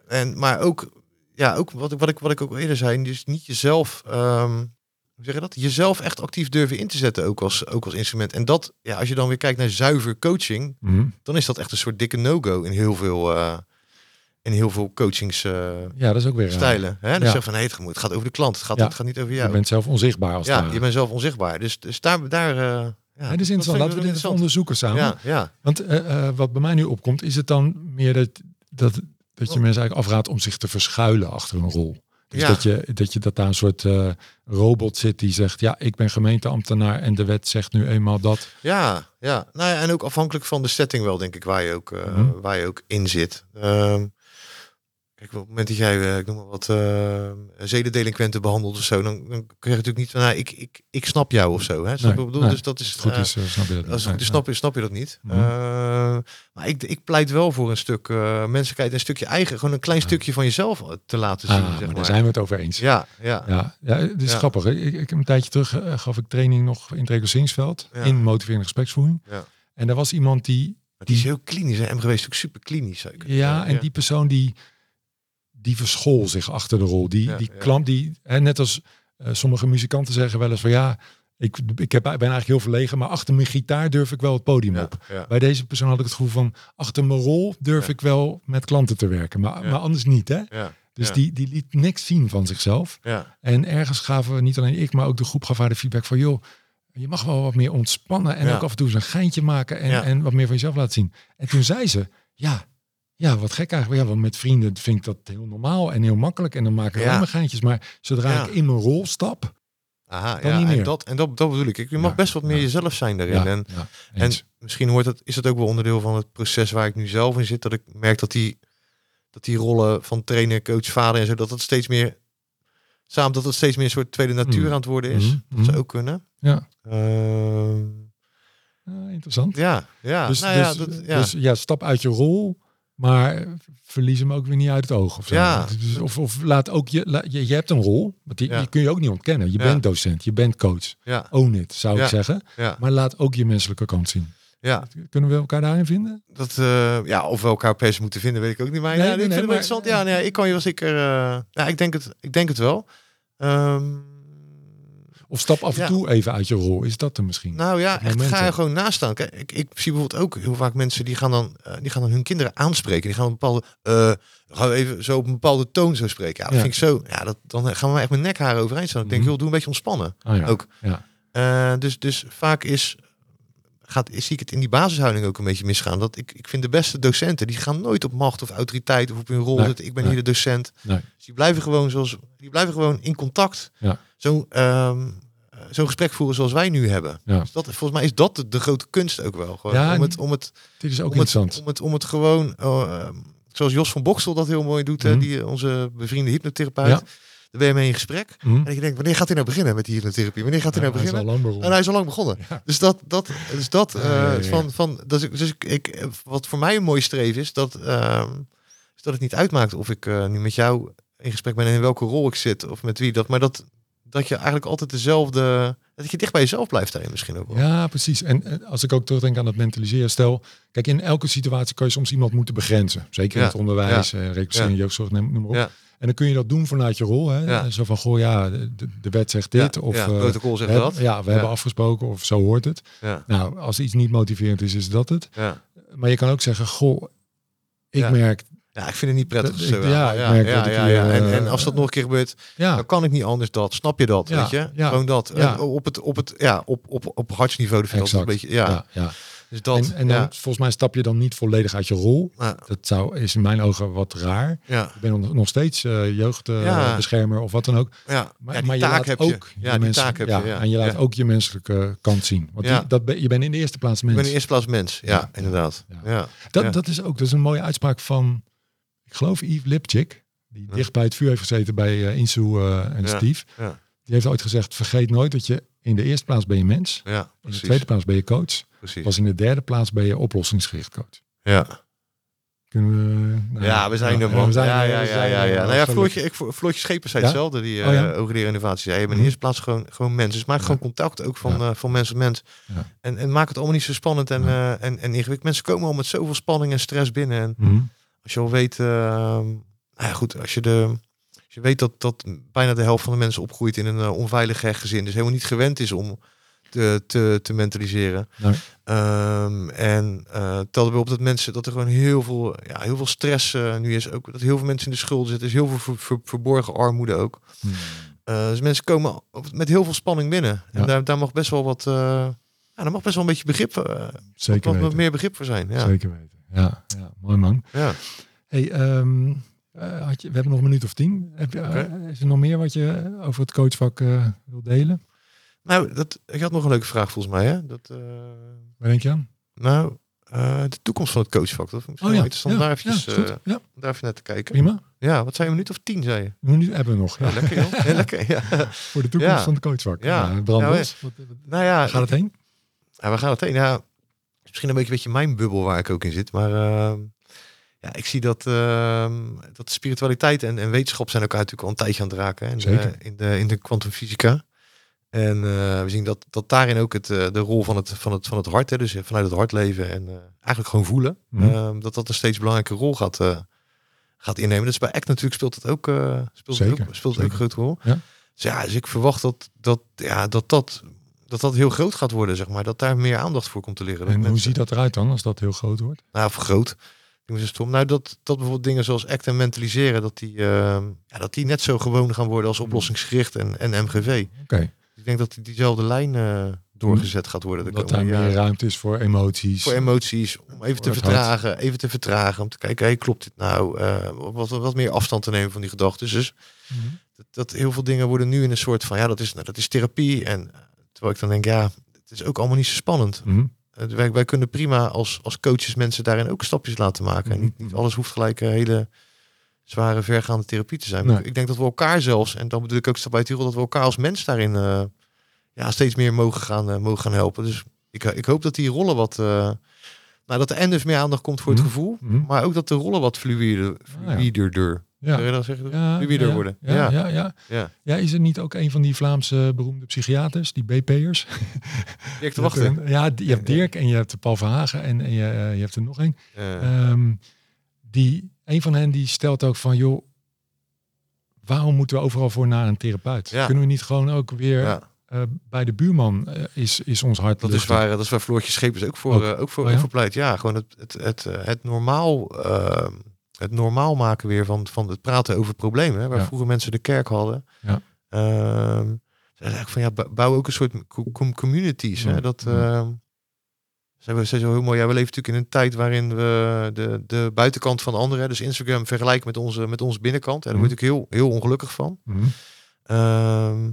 Speaker 1: en, maar ook, ja, ook wat, ik- wat, ik, wat ik ook eerder zei, dus niet jezelf, hoe zeg je dat? Jezelf echt actief durven in te zetten, ook als, ook als instrument. En dat, ja, als je dan weer kijkt naar zuiver coaching,
Speaker 2: Mhm.
Speaker 1: dan is dat echt een soort dikke no-go in heel veel, eh in heel veel coachingsstijlen.
Speaker 2: ja, dat is ook weer
Speaker 1: stijlen. Hè? Dus
Speaker 2: Ja.
Speaker 1: van, nee, het gaat- het gaat over de klant, het gaat,
Speaker 2: Ja.
Speaker 1: het gaat niet over
Speaker 2: Je
Speaker 1: jou.
Speaker 2: bent zelf onzichtbaar als
Speaker 1: ja, je bent zelf onzichtbaar. Dus, dus daar, daar eh,
Speaker 2: ja, dat is interessant. Laten we dit even onderzoeken samen.
Speaker 1: Ja, ja.
Speaker 2: Want eh, eh, wat bij mij nu opkomt, is het dan meer dat, dat, dat je
Speaker 1: Oh.
Speaker 2: mensen eigenlijk afraadt om zich te verschuilen achter een rol. Dus
Speaker 1: Ja.
Speaker 2: dat, je, dat je dat daar een soort eh, robot zit die zegt, ja, ik ben gemeenteambtenaar en de wet zegt nu eenmaal dat.
Speaker 1: Ja, ja. Nou ja, en ook afhankelijk van de setting wel, denk ik, waar je ook, eh,
Speaker 2: Mhm.
Speaker 1: waar je ook in zit. Ehm, op het moment dat jij, eh, ik noem maar wat, eh zedendelinquenten behandelt of zo, dan, dan krijg je natuurlijk niet van, nou, ik, ik, ik snap jou of zo. Hè? Snap ik bedoel?
Speaker 2: nee.
Speaker 1: Dus dat is,
Speaker 2: het goed
Speaker 1: eh,
Speaker 2: is, snap je dat.
Speaker 1: als
Speaker 2: Nee,
Speaker 1: snap, je, snap je dat niet.
Speaker 2: Mhm.
Speaker 1: Maar ik, ik pleit wel voor een stuk menselijkheid, een stukje eigen, gewoon een klein stukje van jezelf te laten
Speaker 2: nee.
Speaker 1: zien.
Speaker 2: Ah,
Speaker 1: zeg
Speaker 2: maar
Speaker 1: maar.
Speaker 2: daar zijn we het over eens.
Speaker 1: Ja, ja,
Speaker 2: Ja, ja, het is
Speaker 1: Ja.
Speaker 2: grappig. Ik, ik, een tijdje terug gaf ik training nog in het Regelsingveld
Speaker 1: Ja.
Speaker 2: in motiverende gespreksvoering.
Speaker 1: Ja.
Speaker 2: En daar was iemand die
Speaker 1: Het is heel klinisch. Hè? MGW is ook super klinisch.
Speaker 2: Ja, en die persoon die, die verschool zich achter de rol. Die,
Speaker 1: Ja,
Speaker 2: die klamp, die, hè, net als eh, sommige muzikanten zeggen wel eens van ja, ik, ik heb, ben eigenlijk heel verlegen, maar achter mijn gitaar durf ik wel het podium
Speaker 1: Ja,
Speaker 2: op.
Speaker 1: ja.
Speaker 2: Bij deze persoon had ik het gevoel van achter mijn rol durf ik wel met klanten te werken, maar, maar anders niet. Hè? Dus die, die liet niks zien van zichzelf.
Speaker 1: ja,
Speaker 2: En ergens gaven we, niet alleen ik, maar ook de groep gaf haar de feedback van joh, je mag wel wat meer ontspannen en ook af en toe eens een geintje maken en, en wat meer van jezelf laten zien. En toen zei ze, ja, ja, wat gek eigenlijk. Ja, want met vrienden vind ik dat heel normaal en heel makkelijk en dan maken we
Speaker 1: Ja.
Speaker 2: mijn geintjes. Maar zodra
Speaker 1: Ja.
Speaker 2: ik in mijn rol stap,
Speaker 1: Aha,
Speaker 2: Dan
Speaker 1: ja
Speaker 2: niet
Speaker 1: en,
Speaker 2: meer.
Speaker 1: dat, en dat, dat bedoel ik. Je mag
Speaker 2: Ja,
Speaker 1: best wat meer jezelf zijn daarin. En, en misschien hoort het, is het ook wel onderdeel van het proces waar ik nu zelf in zit. Dat ik merk dat die, dat die rollen van trainer, coach, vader en zo, dat het steeds meer samen dat het steeds meer een soort tweede natuur
Speaker 2: Mm.
Speaker 1: aan het worden is.
Speaker 2: Mhm,
Speaker 1: Dat zou ook kunnen.
Speaker 2: ja.
Speaker 1: Ehm,
Speaker 2: Ja, interessant.
Speaker 1: ja, ja.
Speaker 2: dus,
Speaker 1: nou ja,
Speaker 2: dus,
Speaker 1: dat, ja.
Speaker 2: dus ja, stap uit je rol, maar verlies hem ook weer niet uit het oog. Of, zo.
Speaker 1: Ja.
Speaker 2: Dus, of, of laat ook je, la- je, je hebt een rol, want die,
Speaker 1: Ja.
Speaker 2: die kun je ook niet ontkennen. Je
Speaker 1: Ja.
Speaker 2: bent docent, je bent coach.
Speaker 1: ja,
Speaker 2: Own it, zou ik zeggen.
Speaker 1: ja,
Speaker 2: Maar laat ook je menselijke kant zien.
Speaker 1: ja.
Speaker 2: Kunnen we elkaar daarin vinden?
Speaker 1: Dat, eh, ja, of we elkaar per moeten vinden, weet ik ook niet. Maar
Speaker 2: Nee,
Speaker 1: ja,
Speaker 2: nee,
Speaker 1: ik
Speaker 2: nee,
Speaker 1: het
Speaker 2: maar-
Speaker 1: interessant. Ja, nee, ik kan je wel zeker. eh, ja, ik denk het, ik denk het wel. Ehm,
Speaker 2: Of stap af en
Speaker 1: Ja.
Speaker 2: toe even uit je rol. Is dat er misschien?
Speaker 1: nou ja, echt ga er gewoon naast staan. Kijk, ik, ik zie bijvoorbeeld ook heel vaak mensen die gaan dan, eh, die gaan dan hun kinderen aanspreken. Die gaan op een bepaalde, eh, gaan even zo op een bepaalde toon zo spreken. Ja, dat
Speaker 2: Ja.
Speaker 1: vind ik zo. Ja, dat, dan gaan we echt mijn nekharen overeind staan. Ik denk,
Speaker 2: Mhm.
Speaker 1: joh, doe een beetje ontspannen.
Speaker 2: Ah, ja.
Speaker 1: ook.
Speaker 2: Ja.
Speaker 1: Eh, dus, dus vaak is, gaat, zie ik het in die basishouding ook een beetje misgaan. Dat ik, ik vind de beste docenten, die gaan nooit op macht of autoriteit of op hun rol
Speaker 2: Nee,
Speaker 1: zitten. Ik ben
Speaker 2: nee.
Speaker 1: hier de docent.
Speaker 2: Nee.
Speaker 1: Dus die blijven gewoon zoals, die blijven gewoon in contact.
Speaker 2: Ja.
Speaker 1: Zo'n zo'n gesprek voeren zoals wij nu hebben.
Speaker 2: Ja.
Speaker 1: Dus dat, volgens mij is dat de, de grote kunst ook wel. Gewoon,
Speaker 2: Ja,
Speaker 1: om, het, om, het,
Speaker 2: Dit is ook
Speaker 1: om, het,
Speaker 2: interessant.
Speaker 1: om, het, om het gewoon, oh, ehm, zoals Jos van Boksel dat heel mooi doet, hè,
Speaker 2: Mhm.
Speaker 1: die, eh, onze bevriende hypnotherapeut.
Speaker 2: Ja.
Speaker 1: Ben je mee in gesprek.
Speaker 2: Hm?
Speaker 1: En ik denk, wanneer gaat hij nou beginnen met die hypnotherapie? Wanneer gaat hij
Speaker 2: Ja,
Speaker 1: nou beginnen? En hij is al lang begonnen.
Speaker 2: Ja.
Speaker 1: Dus dat, dat, dus dat
Speaker 2: Ja,
Speaker 1: eh,
Speaker 2: ja, ja, ja.
Speaker 1: van, van, dat is, dus ik, ik, wat voor mij een mooie streef is, dat, ehm, is dat het niet uitmaakt of ik eh, nu met jou in gesprek ben en in welke rol ik zit of met wie dat, maar dat, dat je eigenlijk altijd dezelfde, dat je dicht bij jezelf blijft daarin misschien ook wel.
Speaker 2: Ja, precies. En eh, als ik ook terugdenk aan het mentaliseren, stel, kijk, in elke situatie kan je soms iemand moeten begrenzen. Zeker in
Speaker 1: Ja,
Speaker 2: het onderwijs, eh recruitering,
Speaker 1: Ja.
Speaker 2: jeugdzorg, noem noem maar op. En dan kun je dat doen vanuit je rol. Hè?
Speaker 1: Ja.
Speaker 2: Zo van, goh, ja, de, de wet zegt dit.
Speaker 1: ja,
Speaker 2: of
Speaker 1: ja,
Speaker 2: eh,
Speaker 1: protocol zegt dat.
Speaker 2: Ja, we hebben afgesproken of zo hoort het. Nou, als iets niet motiverend is, is dat het. Maar je kan ook zeggen, goh, ik merk,
Speaker 1: ja, ik vind het niet prettig.
Speaker 2: Dat- ik- ja, ik merk
Speaker 1: ja,
Speaker 2: dat ik hier.
Speaker 1: En, en
Speaker 2: eh,
Speaker 1: als dat nog een keer gebeurt,
Speaker 2: ja,
Speaker 1: dan kan ik niet anders dat. Snap je dat?
Speaker 2: Ja,
Speaker 1: weet je? Gewoon dat. En op het, op het, ja, op, op, op hartsniveau vind ik dat een beetje, ja,
Speaker 2: ja.
Speaker 1: Dus dat,
Speaker 2: en, en dan,
Speaker 1: ja.
Speaker 2: volgens mij stap je dan niet volledig uit je rol.
Speaker 1: Ja,
Speaker 2: Dat zou, is in mijn ogen wat raar.
Speaker 1: ja,
Speaker 2: Ik ben nog- nog steeds eh jeugdbeschermer of wat dan ook.
Speaker 1: ja.
Speaker 2: Maar, maar je
Speaker 1: taak
Speaker 2: laat
Speaker 1: heb
Speaker 2: ook
Speaker 1: je.
Speaker 2: je
Speaker 1: Ja, die
Speaker 2: mens-
Speaker 1: taak heb je. Ja.
Speaker 2: En je laat ook je menselijke kant zien. Want die, dat ben, je bent in de eerste plaats
Speaker 1: Ik
Speaker 2: mens.
Speaker 1: ben in de eerste plaats mens. Ja, inderdaad.
Speaker 2: Ja. Dat, dat is ook dat is een mooie uitspraak van, ik geloof Yves Lipchik. Die dicht bij het vuur heeft gezeten bij eh Insu eh, en. Steve.
Speaker 1: Ja.
Speaker 2: Die heeft ooit gezegd, vergeet nooit dat je in de eerste plaats ben je mens.
Speaker 1: Ja,
Speaker 2: In de tweede plaats ben je coach.
Speaker 1: Precies.
Speaker 2: Pas in de derde plaats ben je oplossingsgericht coach.
Speaker 1: Ja.
Speaker 2: Kunnen we... nou,
Speaker 1: ja, we zijn er,
Speaker 2: ja,
Speaker 1: man.
Speaker 2: we zijn
Speaker 1: ja,
Speaker 2: er,
Speaker 1: ja, ja,
Speaker 2: zijn
Speaker 1: ja,
Speaker 2: er.
Speaker 1: ja. Nou ja. Floortje, ik, Floortje Schepers zei
Speaker 2: Ja?
Speaker 1: hetzelfde, die
Speaker 2: Oh, ja?
Speaker 1: eh Hoogleraar Innovatie. zei, je bent in de eerste plaats gewoon, gewoon mens. Dus maak
Speaker 2: Ja.
Speaker 1: gewoon contact ook van,
Speaker 2: Ja.
Speaker 1: eh, van mens tot mens.
Speaker 2: Ja.
Speaker 1: En, en maak het allemaal niet zo spannend en, eh, en, en ingewikkeld. Mensen komen al met zoveel spanning en stress binnen. En
Speaker 2: Mhm.
Speaker 1: als je al weet, nou ja, goed, als je, de, als je weet dat, dat bijna de helft van de mensen opgroeit in een onveilig gezin, dus helemaal niet gewend is om te, te, te mentaliseren. Ehm, en eh tel erbij op dat mensen dat er gewoon heel veel, ja, heel veel stress eh, nu is. Ook dat heel veel mensen in de schulden zitten. Is heel veel ver- ver- verborgen armoede ook.
Speaker 2: Mhm.
Speaker 1: Eh, dus mensen komen met heel veel spanning binnen. En daar, daar mag best wel wat. eh, ja, daar mag best wel een beetje begrip, eh,
Speaker 2: Zeker
Speaker 1: wat, wat meer begrip voor zijn. Ja.
Speaker 2: Zeker weten. Ja, ja, mooi man.
Speaker 1: Ja.
Speaker 2: Hey, ehm, eh, had je, we hebben nog een minuut of tien. Heb je, eh, is er nog meer wat je over het coachvak eh wil delen?
Speaker 1: Nou, dat, ik had nog een leuke vraag volgens mij. Hè? Dat, eh,
Speaker 2: Waar denk je aan?
Speaker 1: nou, eh, de toekomst van het coachvak. Dat vind ik misschien wel interessant. daar, eventjes,
Speaker 2: ja, is goed.
Speaker 1: eh,
Speaker 2: ja,
Speaker 1: daar even naar te kijken.
Speaker 2: prima.
Speaker 1: Ja, wat zijn we, minuut of tien, zei je?
Speaker 2: Een minuut hebben we nog. Ja.
Speaker 1: Ja, lekker joh. Ja, lekker, ja.
Speaker 2: Voor de toekomst
Speaker 1: Ja.
Speaker 2: van het coachvak.
Speaker 1: Ja.
Speaker 2: Ja, brand
Speaker 1: Ja,
Speaker 2: los. Wat- wat-
Speaker 1: Nou ja,
Speaker 2: gaat het heen?
Speaker 1: Ja, waar gaat het heen? Ja, misschien een beetje, beetje mijn bubbel waar ik ook in zit. Maar ehm, ja, ik zie dat, ehm, dat spiritualiteit en, en wetenschap zijn elkaar natuurlijk al een tijdje aan het raken. hè, In,
Speaker 2: Zeker.
Speaker 1: De, in de in de kwantumfysica. En eh, we zien dat, dat daarin ook het, eh, de rol van het, van het, van het hart, hè, dus vanuit het hart leven en eh, eigenlijk gewoon voelen,
Speaker 2: Mhm.
Speaker 1: ehm, dat dat een steeds belangrijke rol gaat, eh, gaat innemen. Dat is bij ACT natuurlijk speelt het ook, speelt
Speaker 2: zeker,
Speaker 1: het ook, speelt ook een grote rol.
Speaker 2: Ja.
Speaker 1: Dus ja, dus ik verwacht dat dat, ja, dat, dat, dat dat heel groot gaat worden, zeg maar. Dat daar meer aandacht voor komt te liggen. Dat
Speaker 2: En hoe ziet dat eruit dan als dat heel groot wordt?
Speaker 1: Nou, vergroot. Doen ze stom. Nou, dat, dat bijvoorbeeld dingen zoals ACT en mentaliseren, dat die, eh, ja, dat die net zo gewoon gaan worden als oplossingsgericht en, en MGV.
Speaker 2: Oké,
Speaker 1: Ik denk dat die diezelfde lijn eh, doorgezet gaat worden. de
Speaker 2: dat daar meer ruimte is voor emoties.
Speaker 1: Voor emoties, om even te
Speaker 2: hart.
Speaker 1: vertragen, even te vertragen, om te kijken, hey, klopt dit nou? Eh, wat, wat meer afstand te nemen van die gedachten. Dus
Speaker 2: Mhm.
Speaker 1: dat, dat heel veel dingen worden nu in een soort van, ja, dat is, nou, dat is therapie. En eh, terwijl ik dan denk, ja, het is ook allemaal niet zo spannend.
Speaker 2: Mhm.
Speaker 1: Eh, wij, wij kunnen prima als, als coaches mensen daarin ook stapjes laten maken. En niet, niet alles hoeft gelijk een hele zware, vergaande therapie te zijn.
Speaker 2: Nee.
Speaker 1: Ik denk dat we elkaar zelfs, en dan bedoel ik ook stap bij Tirol, dat we elkaar als mens daarin eh, ja, steeds meer mogen gaan, eh, mogen gaan helpen. Dus ik, eh, ik hoop dat die rollen wat, eh, nou dat er en dus meer aandacht komt voor het
Speaker 2: Mhm.
Speaker 1: gevoel,
Speaker 2: Mhm.
Speaker 1: maar ook dat de rollen wat fluider,
Speaker 2: ja.
Speaker 1: fluider,
Speaker 2: Ja.
Speaker 1: Zou je dan zeggen?
Speaker 2: Ja,
Speaker 1: fluider
Speaker 2: ja,
Speaker 1: worden.
Speaker 2: Ja, ja. Ja, ja.
Speaker 1: ja.
Speaker 2: is er niet ook een van die Vlaamse beroemde psychiaters, die BP'ers?
Speaker 1: Dirk te wachten.
Speaker 2: Ja, je hebt Dirk en je hebt Paul Verhagen en, en je, je hebt er nog een.
Speaker 1: Eh,
Speaker 2: Ehm, die, een van hen die stelt ook van, joh, waarom moeten we overal voor naar een therapeut?
Speaker 1: Ja.
Speaker 2: Kunnen we niet gewoon ook weer
Speaker 1: ja,
Speaker 2: eh, bij de buurman eh, is, is ons hart
Speaker 1: dat is waar, dat is waar Floortje Schepers ook voor,
Speaker 2: Ook.
Speaker 1: eh, ook voor,
Speaker 2: Oh ja?
Speaker 1: voor pleit. Ja, gewoon het, het, het, eh, het normaal, eh, het normaal maken weer van, van het praten over problemen. Hè, waar vroeger mensen de kerk hadden.
Speaker 2: Ja.
Speaker 1: Ehm, van ja, bou- bouw ook een soort co- com- communities. Hè, dat, ehm, ze hebben ze zo heel mooi. Ja, we leven natuurlijk in een tijd waarin we de, de buitenkant van anderen, dus Instagram, vergelijken met onze, met onze binnenkant. En daar
Speaker 2: Mhm.
Speaker 1: word ik heel, heel ongelukkig van.
Speaker 2: Mhm.
Speaker 1: Ehm,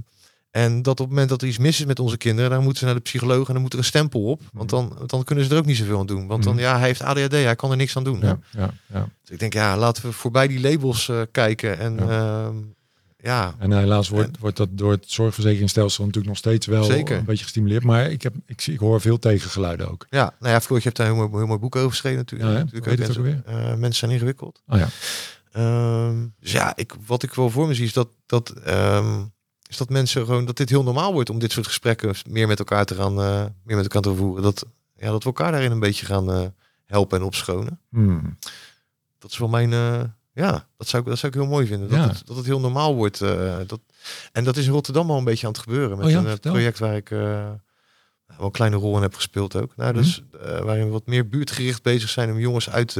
Speaker 1: en dat op het moment dat er iets mis is met onze kinderen, dan moeten ze naar de psycholoog en dan moet er een stempel op. Want dan, dan kunnen ze er ook niet zoveel aan doen. Want dan,
Speaker 2: Mhm.
Speaker 1: ja, hij heeft ADHD, hij kan er niks aan doen.
Speaker 2: Ja, ja, ja.
Speaker 1: Dus ik denk, ja, laten we voorbij die labels eh, kijken. En
Speaker 2: Ja.
Speaker 1: Ja,
Speaker 2: En helaas wordt, wordt dat door het zorgverzekeringsstelsel natuurlijk nog steeds wel
Speaker 1: Zeker.
Speaker 2: een beetje gestimuleerd. Maar ik, heb, ik, ik hoor veel tegengeluiden ook.
Speaker 1: ja, nou ja, Floortje heeft daar heel mooi, heel mooi boek over geschreven natuurlijk.
Speaker 2: Ja,
Speaker 1: natuurlijk
Speaker 2: het
Speaker 1: mensen, eh, mensen zijn ingewikkeld.
Speaker 2: Oh ja.
Speaker 1: Ehm, dus ja, ik, wat ik wel voor me zie is dat, dat, ehm, is dat mensen gewoon, dat dit heel normaal wordt om dit soort gesprekken meer met elkaar te gaan, eh, meer met elkaar te voeren. Dat, ja, dat we elkaar daarin een beetje gaan eh, helpen en opschonen.
Speaker 2: Hmm.
Speaker 1: Dat is wel mijn, eh, ja, dat zou, ik, dat zou ik heel mooi vinden. Dat,
Speaker 2: Ja.
Speaker 1: het, dat het heel normaal wordt. eh, dat, en dat is in Rotterdam al een beetje aan het gebeuren. Met
Speaker 2: Oh ja,
Speaker 1: een eh,
Speaker 2: vertel.
Speaker 1: project waar ik eh, wel een kleine rol in heb gespeeld ook. Nou, dus, eh, waarin we wat meer buurtgericht bezig zijn om jongens uit,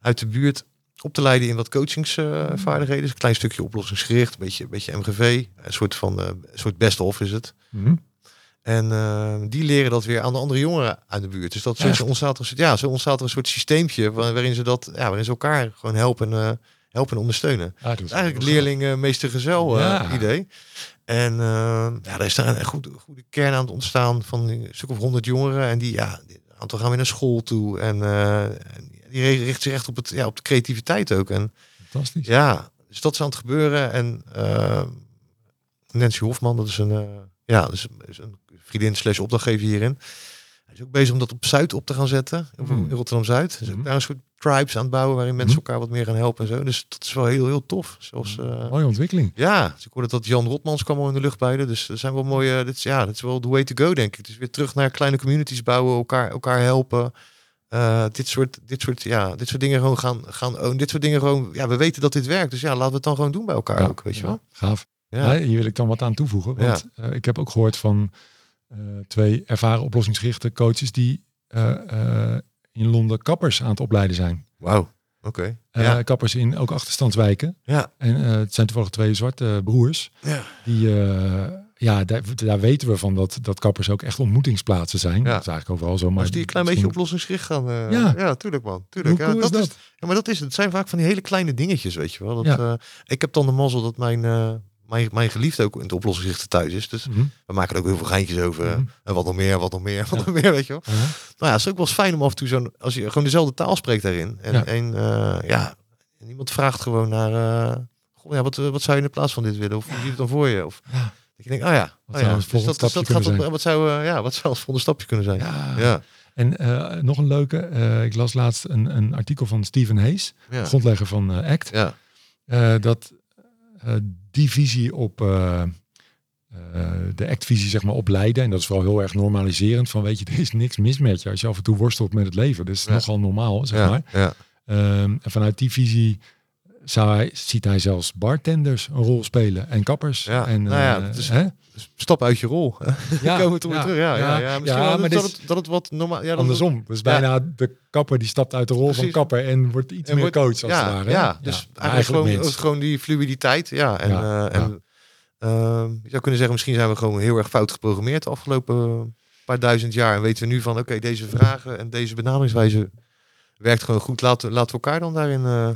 Speaker 1: uit de buurt op te leiden in wat coachingsvaardigheden. dus een klein stukje oplossingsgericht, een beetje, een beetje MGV. Een soort van, een soort best of is het.
Speaker 2: Mhm.
Speaker 1: En eh, die leren dat weer aan de andere jongeren uit de buurt. Dus dat zo ontstaat er, een soort- ja, zo ontstaat er een soort systeempje waar- waarin ze dat, ja, waarin ze elkaar gewoon helpen, eh, helpen en ondersteunen.
Speaker 2: Ah, dat is
Speaker 1: eigenlijk het leerling eh,
Speaker 2: Ja.
Speaker 1: idee. En eh, ja, daar is daar een goede, goede kern aan het ontstaan van een stuk of honderd jongeren. En die, ja, een aantal gaan weer naar school toe. En, eh, en die richt zich echt op, het, ja, op de creativiteit ook. En
Speaker 2: Fantastisch.
Speaker 1: ja, dus dat is aan het gebeuren. En eh, Nancy Hofman, dat is een, ja, is een vriendin slash opdrachtgever hierin. Hij is ook bezig om dat op Zuid op te gaan zetten. In
Speaker 2: Hmm.
Speaker 1: Rotterdam-Zuid. Dus
Speaker 2: Mhm.
Speaker 1: daar een soort tribes aan het bouwen waarin mensen
Speaker 2: Mhm.
Speaker 1: elkaar wat meer gaan helpen en zo. Dus dat is wel heel, heel tof. Zoals, eh,
Speaker 2: Mooie ontwikkeling.
Speaker 1: ja, dus ik hoorde dat Jan Rotmans kwam al in de lucht bij. Dus dat zijn wel mooie. Dit is, ja, dat is wel the way to go, denk ik. Dus weer terug naar kleine communities bouwen, elkaar, elkaar helpen. Eh, dit soort, dit soort, ja, dit soort dingen gewoon gaan, gaan. Dit soort dingen gewoon. Ja, we weten dat dit werkt. Dus ja, laten we het dan gewoon doen bij elkaar ook, weet je wel.
Speaker 2: Gaaf.
Speaker 1: Ja.
Speaker 2: Hier wil ik dan wat aan toevoegen. Want eh, ik heb ook gehoord van eh, twee ervaren oplossingsgerichte coaches die eh, in Londen kappers aan het opleiden zijn.
Speaker 1: Wauw. Oké. Ja.
Speaker 2: Kappers in ook achterstandswijken.
Speaker 1: Ja.
Speaker 2: En het zijn toevallig twee zwarte broers.
Speaker 1: Ja.
Speaker 2: Die, ja, daar, daar weten we van dat, dat kappers ook echt ontmoetingsplaatsen zijn.
Speaker 1: Ja.
Speaker 2: Dat is eigenlijk overal zo. Maar
Speaker 1: als die een klein beetje oplossingsgericht gaan.
Speaker 2: Ja.
Speaker 1: ja. tuurlijk man. Tuurlijk. Ja,
Speaker 2: is
Speaker 1: dat? Is, ja, maar dat is het. Het zijn vaak van die hele kleine dingetjes, weet je wel. Dat,
Speaker 2: Ja.
Speaker 1: ik heb dan de mazzel dat mijn, mijn, mijn geliefde ook in het oplossingsgerichte thuis is. Dus
Speaker 2: Mhm.
Speaker 1: we maken er ook heel veel geintjes over.
Speaker 2: Mhm.
Speaker 1: En wat nog meer, wat nog meer, wat
Speaker 2: Ja.
Speaker 1: nog meer, weet je wel.
Speaker 2: Ja.
Speaker 1: Nou ja, het is ook wel eens fijn om af en toe zo'n... Als je gewoon dezelfde taal spreekt daarin. En,
Speaker 2: Ja.
Speaker 1: en eh, ja, en iemand vraagt gewoon naar... eh, goh, ja, wat, wat zou je in plaats van dit willen? Of hoe zie je het dan voor je? Of
Speaker 2: Ja.
Speaker 1: dat je denkt, oh ja.
Speaker 2: Wat
Speaker 1: oh
Speaker 2: zou
Speaker 1: ja.
Speaker 2: het volgende
Speaker 1: dat,
Speaker 2: stapje
Speaker 1: gaat
Speaker 2: kunnen
Speaker 1: op- wat zou, eh, ja, wat zou het volgende stapje kunnen zijn?
Speaker 2: Ja. En nog een leuke. ik las laatst een, een artikel van Stephen Hayes,
Speaker 1: ja,
Speaker 2: grondlegger van ACT.
Speaker 1: ja.
Speaker 2: dat die visie op eh, eh, de ACT-visie zeg maar opleiden. En dat is vooral heel erg normaliserend. Van weet je, er is niks mis met je als je af en toe worstelt met het leven. Dat is
Speaker 1: Ja.
Speaker 2: nogal normaal, zeg
Speaker 1: ja,
Speaker 2: maar.
Speaker 1: ja.
Speaker 2: Ehm, en vanuit die visie zou hij, ziet hij zelfs bartenders een rol spelen en kappers.
Speaker 1: Ja,
Speaker 2: en,
Speaker 1: nou ja, is-
Speaker 2: hè?
Speaker 1: Dus stap uit je rol.
Speaker 2: Ja,
Speaker 1: komen we toch weer terug. Ja, ja, ja, misschien
Speaker 2: ja,
Speaker 1: wel dat,
Speaker 2: is
Speaker 1: het, dat het wat normaal... Ja, dat
Speaker 2: andersom. Dus bijna de kapper die stapt uit de rol van kapper en wordt iets
Speaker 1: En
Speaker 2: meer
Speaker 1: wordt-
Speaker 2: coach als
Speaker 1: ja,
Speaker 2: het ware.
Speaker 1: Ja, dus eigenlijk, gewoon, gewoon die fluiditeit. Ja, en,
Speaker 2: Ja,
Speaker 1: eh, en ehm, je zou kunnen zeggen, misschien zijn we gewoon heel erg fout geprogrammeerd de afgelopen paar duizend jaar. En weten we nu van, oké, deze vragen en deze benaderingswijze werkt gewoon goed. Laten, laten we elkaar dan daarin eh,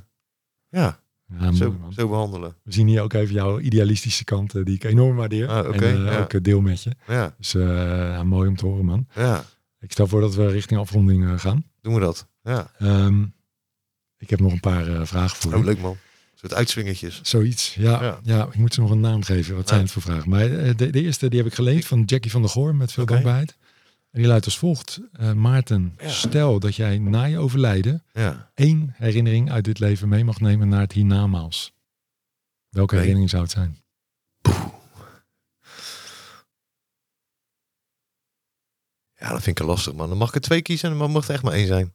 Speaker 1: ja,
Speaker 2: Mooi,
Speaker 1: zo, zo behandelen.
Speaker 2: We zien hier ook even jouw idealistische kant, die ik enorm waardeer.
Speaker 1: Ah,
Speaker 2: en eh,
Speaker 1: ja.
Speaker 2: ook eh, deel met je.
Speaker 1: Ja,
Speaker 2: Dus eh, mooi om te horen, man.
Speaker 1: ja,
Speaker 2: Ik stel voor dat we richting afronding gaan.
Speaker 1: doen we dat. Ja,
Speaker 2: Ehm, ik heb nog een paar vragen voor
Speaker 1: oh,
Speaker 2: je.
Speaker 1: leuk man. Soort uitswingertjes.
Speaker 2: Zoiets, ja, ja.
Speaker 1: Ja.
Speaker 2: ik moet ze nog een naam geven. Wat zijn
Speaker 1: Ja.
Speaker 2: het voor vragen? Maar de, de eerste die heb ik geleend van Jackie van der Goor met veel
Speaker 1: Oké.
Speaker 2: dankbaarheid. En die luidt als volgt. Eh, Maarten,
Speaker 1: Ja.
Speaker 2: stel dat jij na je overlijden
Speaker 1: Ja.
Speaker 2: één herinnering uit dit leven mee mag nemen naar het hiernamaals. Welke herinnering zou het zijn?
Speaker 1: ja, dat vind ik lastig man. Dan mag ik er twee kiezen en dan mag het echt maar één zijn.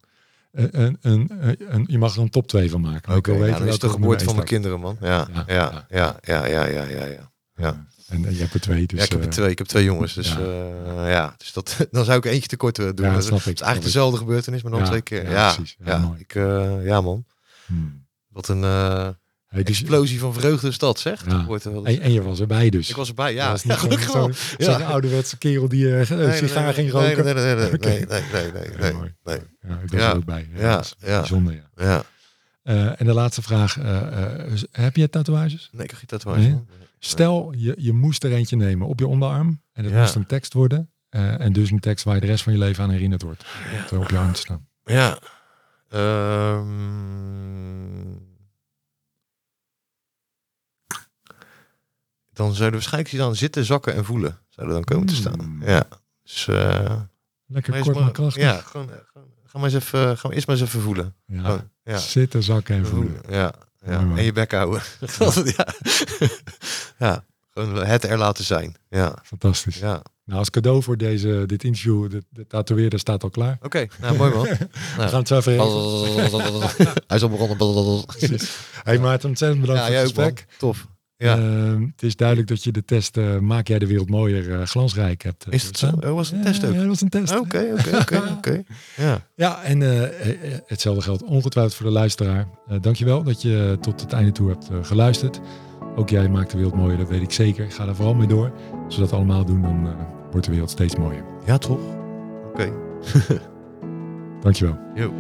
Speaker 2: Een, een, een- je mag er een top 2 van maken. Maar
Speaker 1: Oké,
Speaker 2: ik wil
Speaker 1: ja,
Speaker 2: weten
Speaker 1: dan is de geboorte van mijn kinderen man. Ja,
Speaker 2: Ja,
Speaker 1: ja, ja, ja, ja, ja, ja, ja.
Speaker 2: En eh, je hebt er twee, dus
Speaker 1: ja, ik heb er
Speaker 2: eh,
Speaker 1: twee. Ik heb twee jongens, dus
Speaker 2: ja.
Speaker 1: ja, ja dus dat, dan zou ik eentje tekort eh, doen.
Speaker 2: Ja,
Speaker 1: dat
Speaker 2: snap
Speaker 1: is
Speaker 2: ik.
Speaker 1: eigenlijk dezelfde gebeurtenis, maar dan
Speaker 2: Ja,
Speaker 1: twee keer.
Speaker 2: ja, precies. Ja,
Speaker 1: ik, eh, ja man.
Speaker 2: hmm.
Speaker 1: Wat een eh,
Speaker 2: Hey, dus,
Speaker 1: explosie van vreugde is dat, zeg.
Speaker 2: Ja.
Speaker 1: Wordt wel
Speaker 2: en,
Speaker 1: eens-
Speaker 2: en je was erbij dus.
Speaker 1: ik was erbij, ja.
Speaker 2: Dat
Speaker 1: ja
Speaker 2: niet zo'n
Speaker 1: wel.
Speaker 2: zo,
Speaker 1: Ja.
Speaker 2: ouderwetse kerel die eh, een
Speaker 1: Nee,
Speaker 2: sigaar
Speaker 1: nee,
Speaker 2: ging roken.
Speaker 1: Nee, nee, nee, nee, nee, nee, nee, nee,
Speaker 2: Ja,
Speaker 1: nee,
Speaker 2: ik was er ook bij. Ja,
Speaker 1: Ja,
Speaker 2: is. Bijzonder, ja.
Speaker 1: Ja.
Speaker 2: Eh, en de laatste vraag. eh, eh, heb je tatoeages?
Speaker 1: Nee, ik heb geen tatoeage.
Speaker 2: Stel, je, je moest er eentje nemen op je onderarm. En dat
Speaker 1: Ja.
Speaker 2: moest een tekst worden. eh, en dus een tekst waar je de rest van je leven aan herinnerd wordt. Er op je arm te staan.
Speaker 1: Ja. Ehm, dan zouden waarschijnlijk dan zitten, zakken en voelen. Zouden dan komen te staan.
Speaker 2: Mm.
Speaker 1: Ja. Dus, eh,
Speaker 2: Lekker
Speaker 1: maar
Speaker 2: kort maar krachtig.
Speaker 1: Ja, gewoon, eh, gewoon, ga maar eens even, gaan we eerst maar eens even voelen.
Speaker 2: Ja.
Speaker 1: Gewoon, ja.
Speaker 2: Zitten, zakken en voelen.
Speaker 1: Ja, ja. En je bek houden. ja. ja. Gewoon het er laten zijn. Ja.
Speaker 2: Fantastisch.
Speaker 1: Ja.
Speaker 2: Nou, als cadeau voor deze, dit interview, de, de tatoeëerder staat al klaar.
Speaker 1: Oké, nou mooi man.
Speaker 2: We gaan het zo even.
Speaker 1: Hij is al begonnen.
Speaker 2: Hey Maarten, ontzettend bedankt
Speaker 1: Ja,
Speaker 2: voor het gesprek.
Speaker 1: Tof. Ja.
Speaker 2: Ehm, het is duidelijk dat je de test eh, Maak jij de wereld mooier, eh, glansrijk hebt. eh,
Speaker 1: Is het zo?
Speaker 2: doorstaan.
Speaker 1: Oh, was een test ook?
Speaker 2: Ja, dat was een test.
Speaker 1: Oké, oké, oké. Ja.
Speaker 2: Ja, en hetzelfde geldt ongetwijfeld voor de luisteraar. Dankjewel dat je tot het einde toe hebt geluisterd. Ook jij maakt de wereld mooier, dat weet ik zeker. Ga daar vooral mee door. Als we dat allemaal doen, dan wordt de wereld steeds mooier.
Speaker 1: Ja, toch? Oké.
Speaker 2: Dankjewel.
Speaker 1: Jo.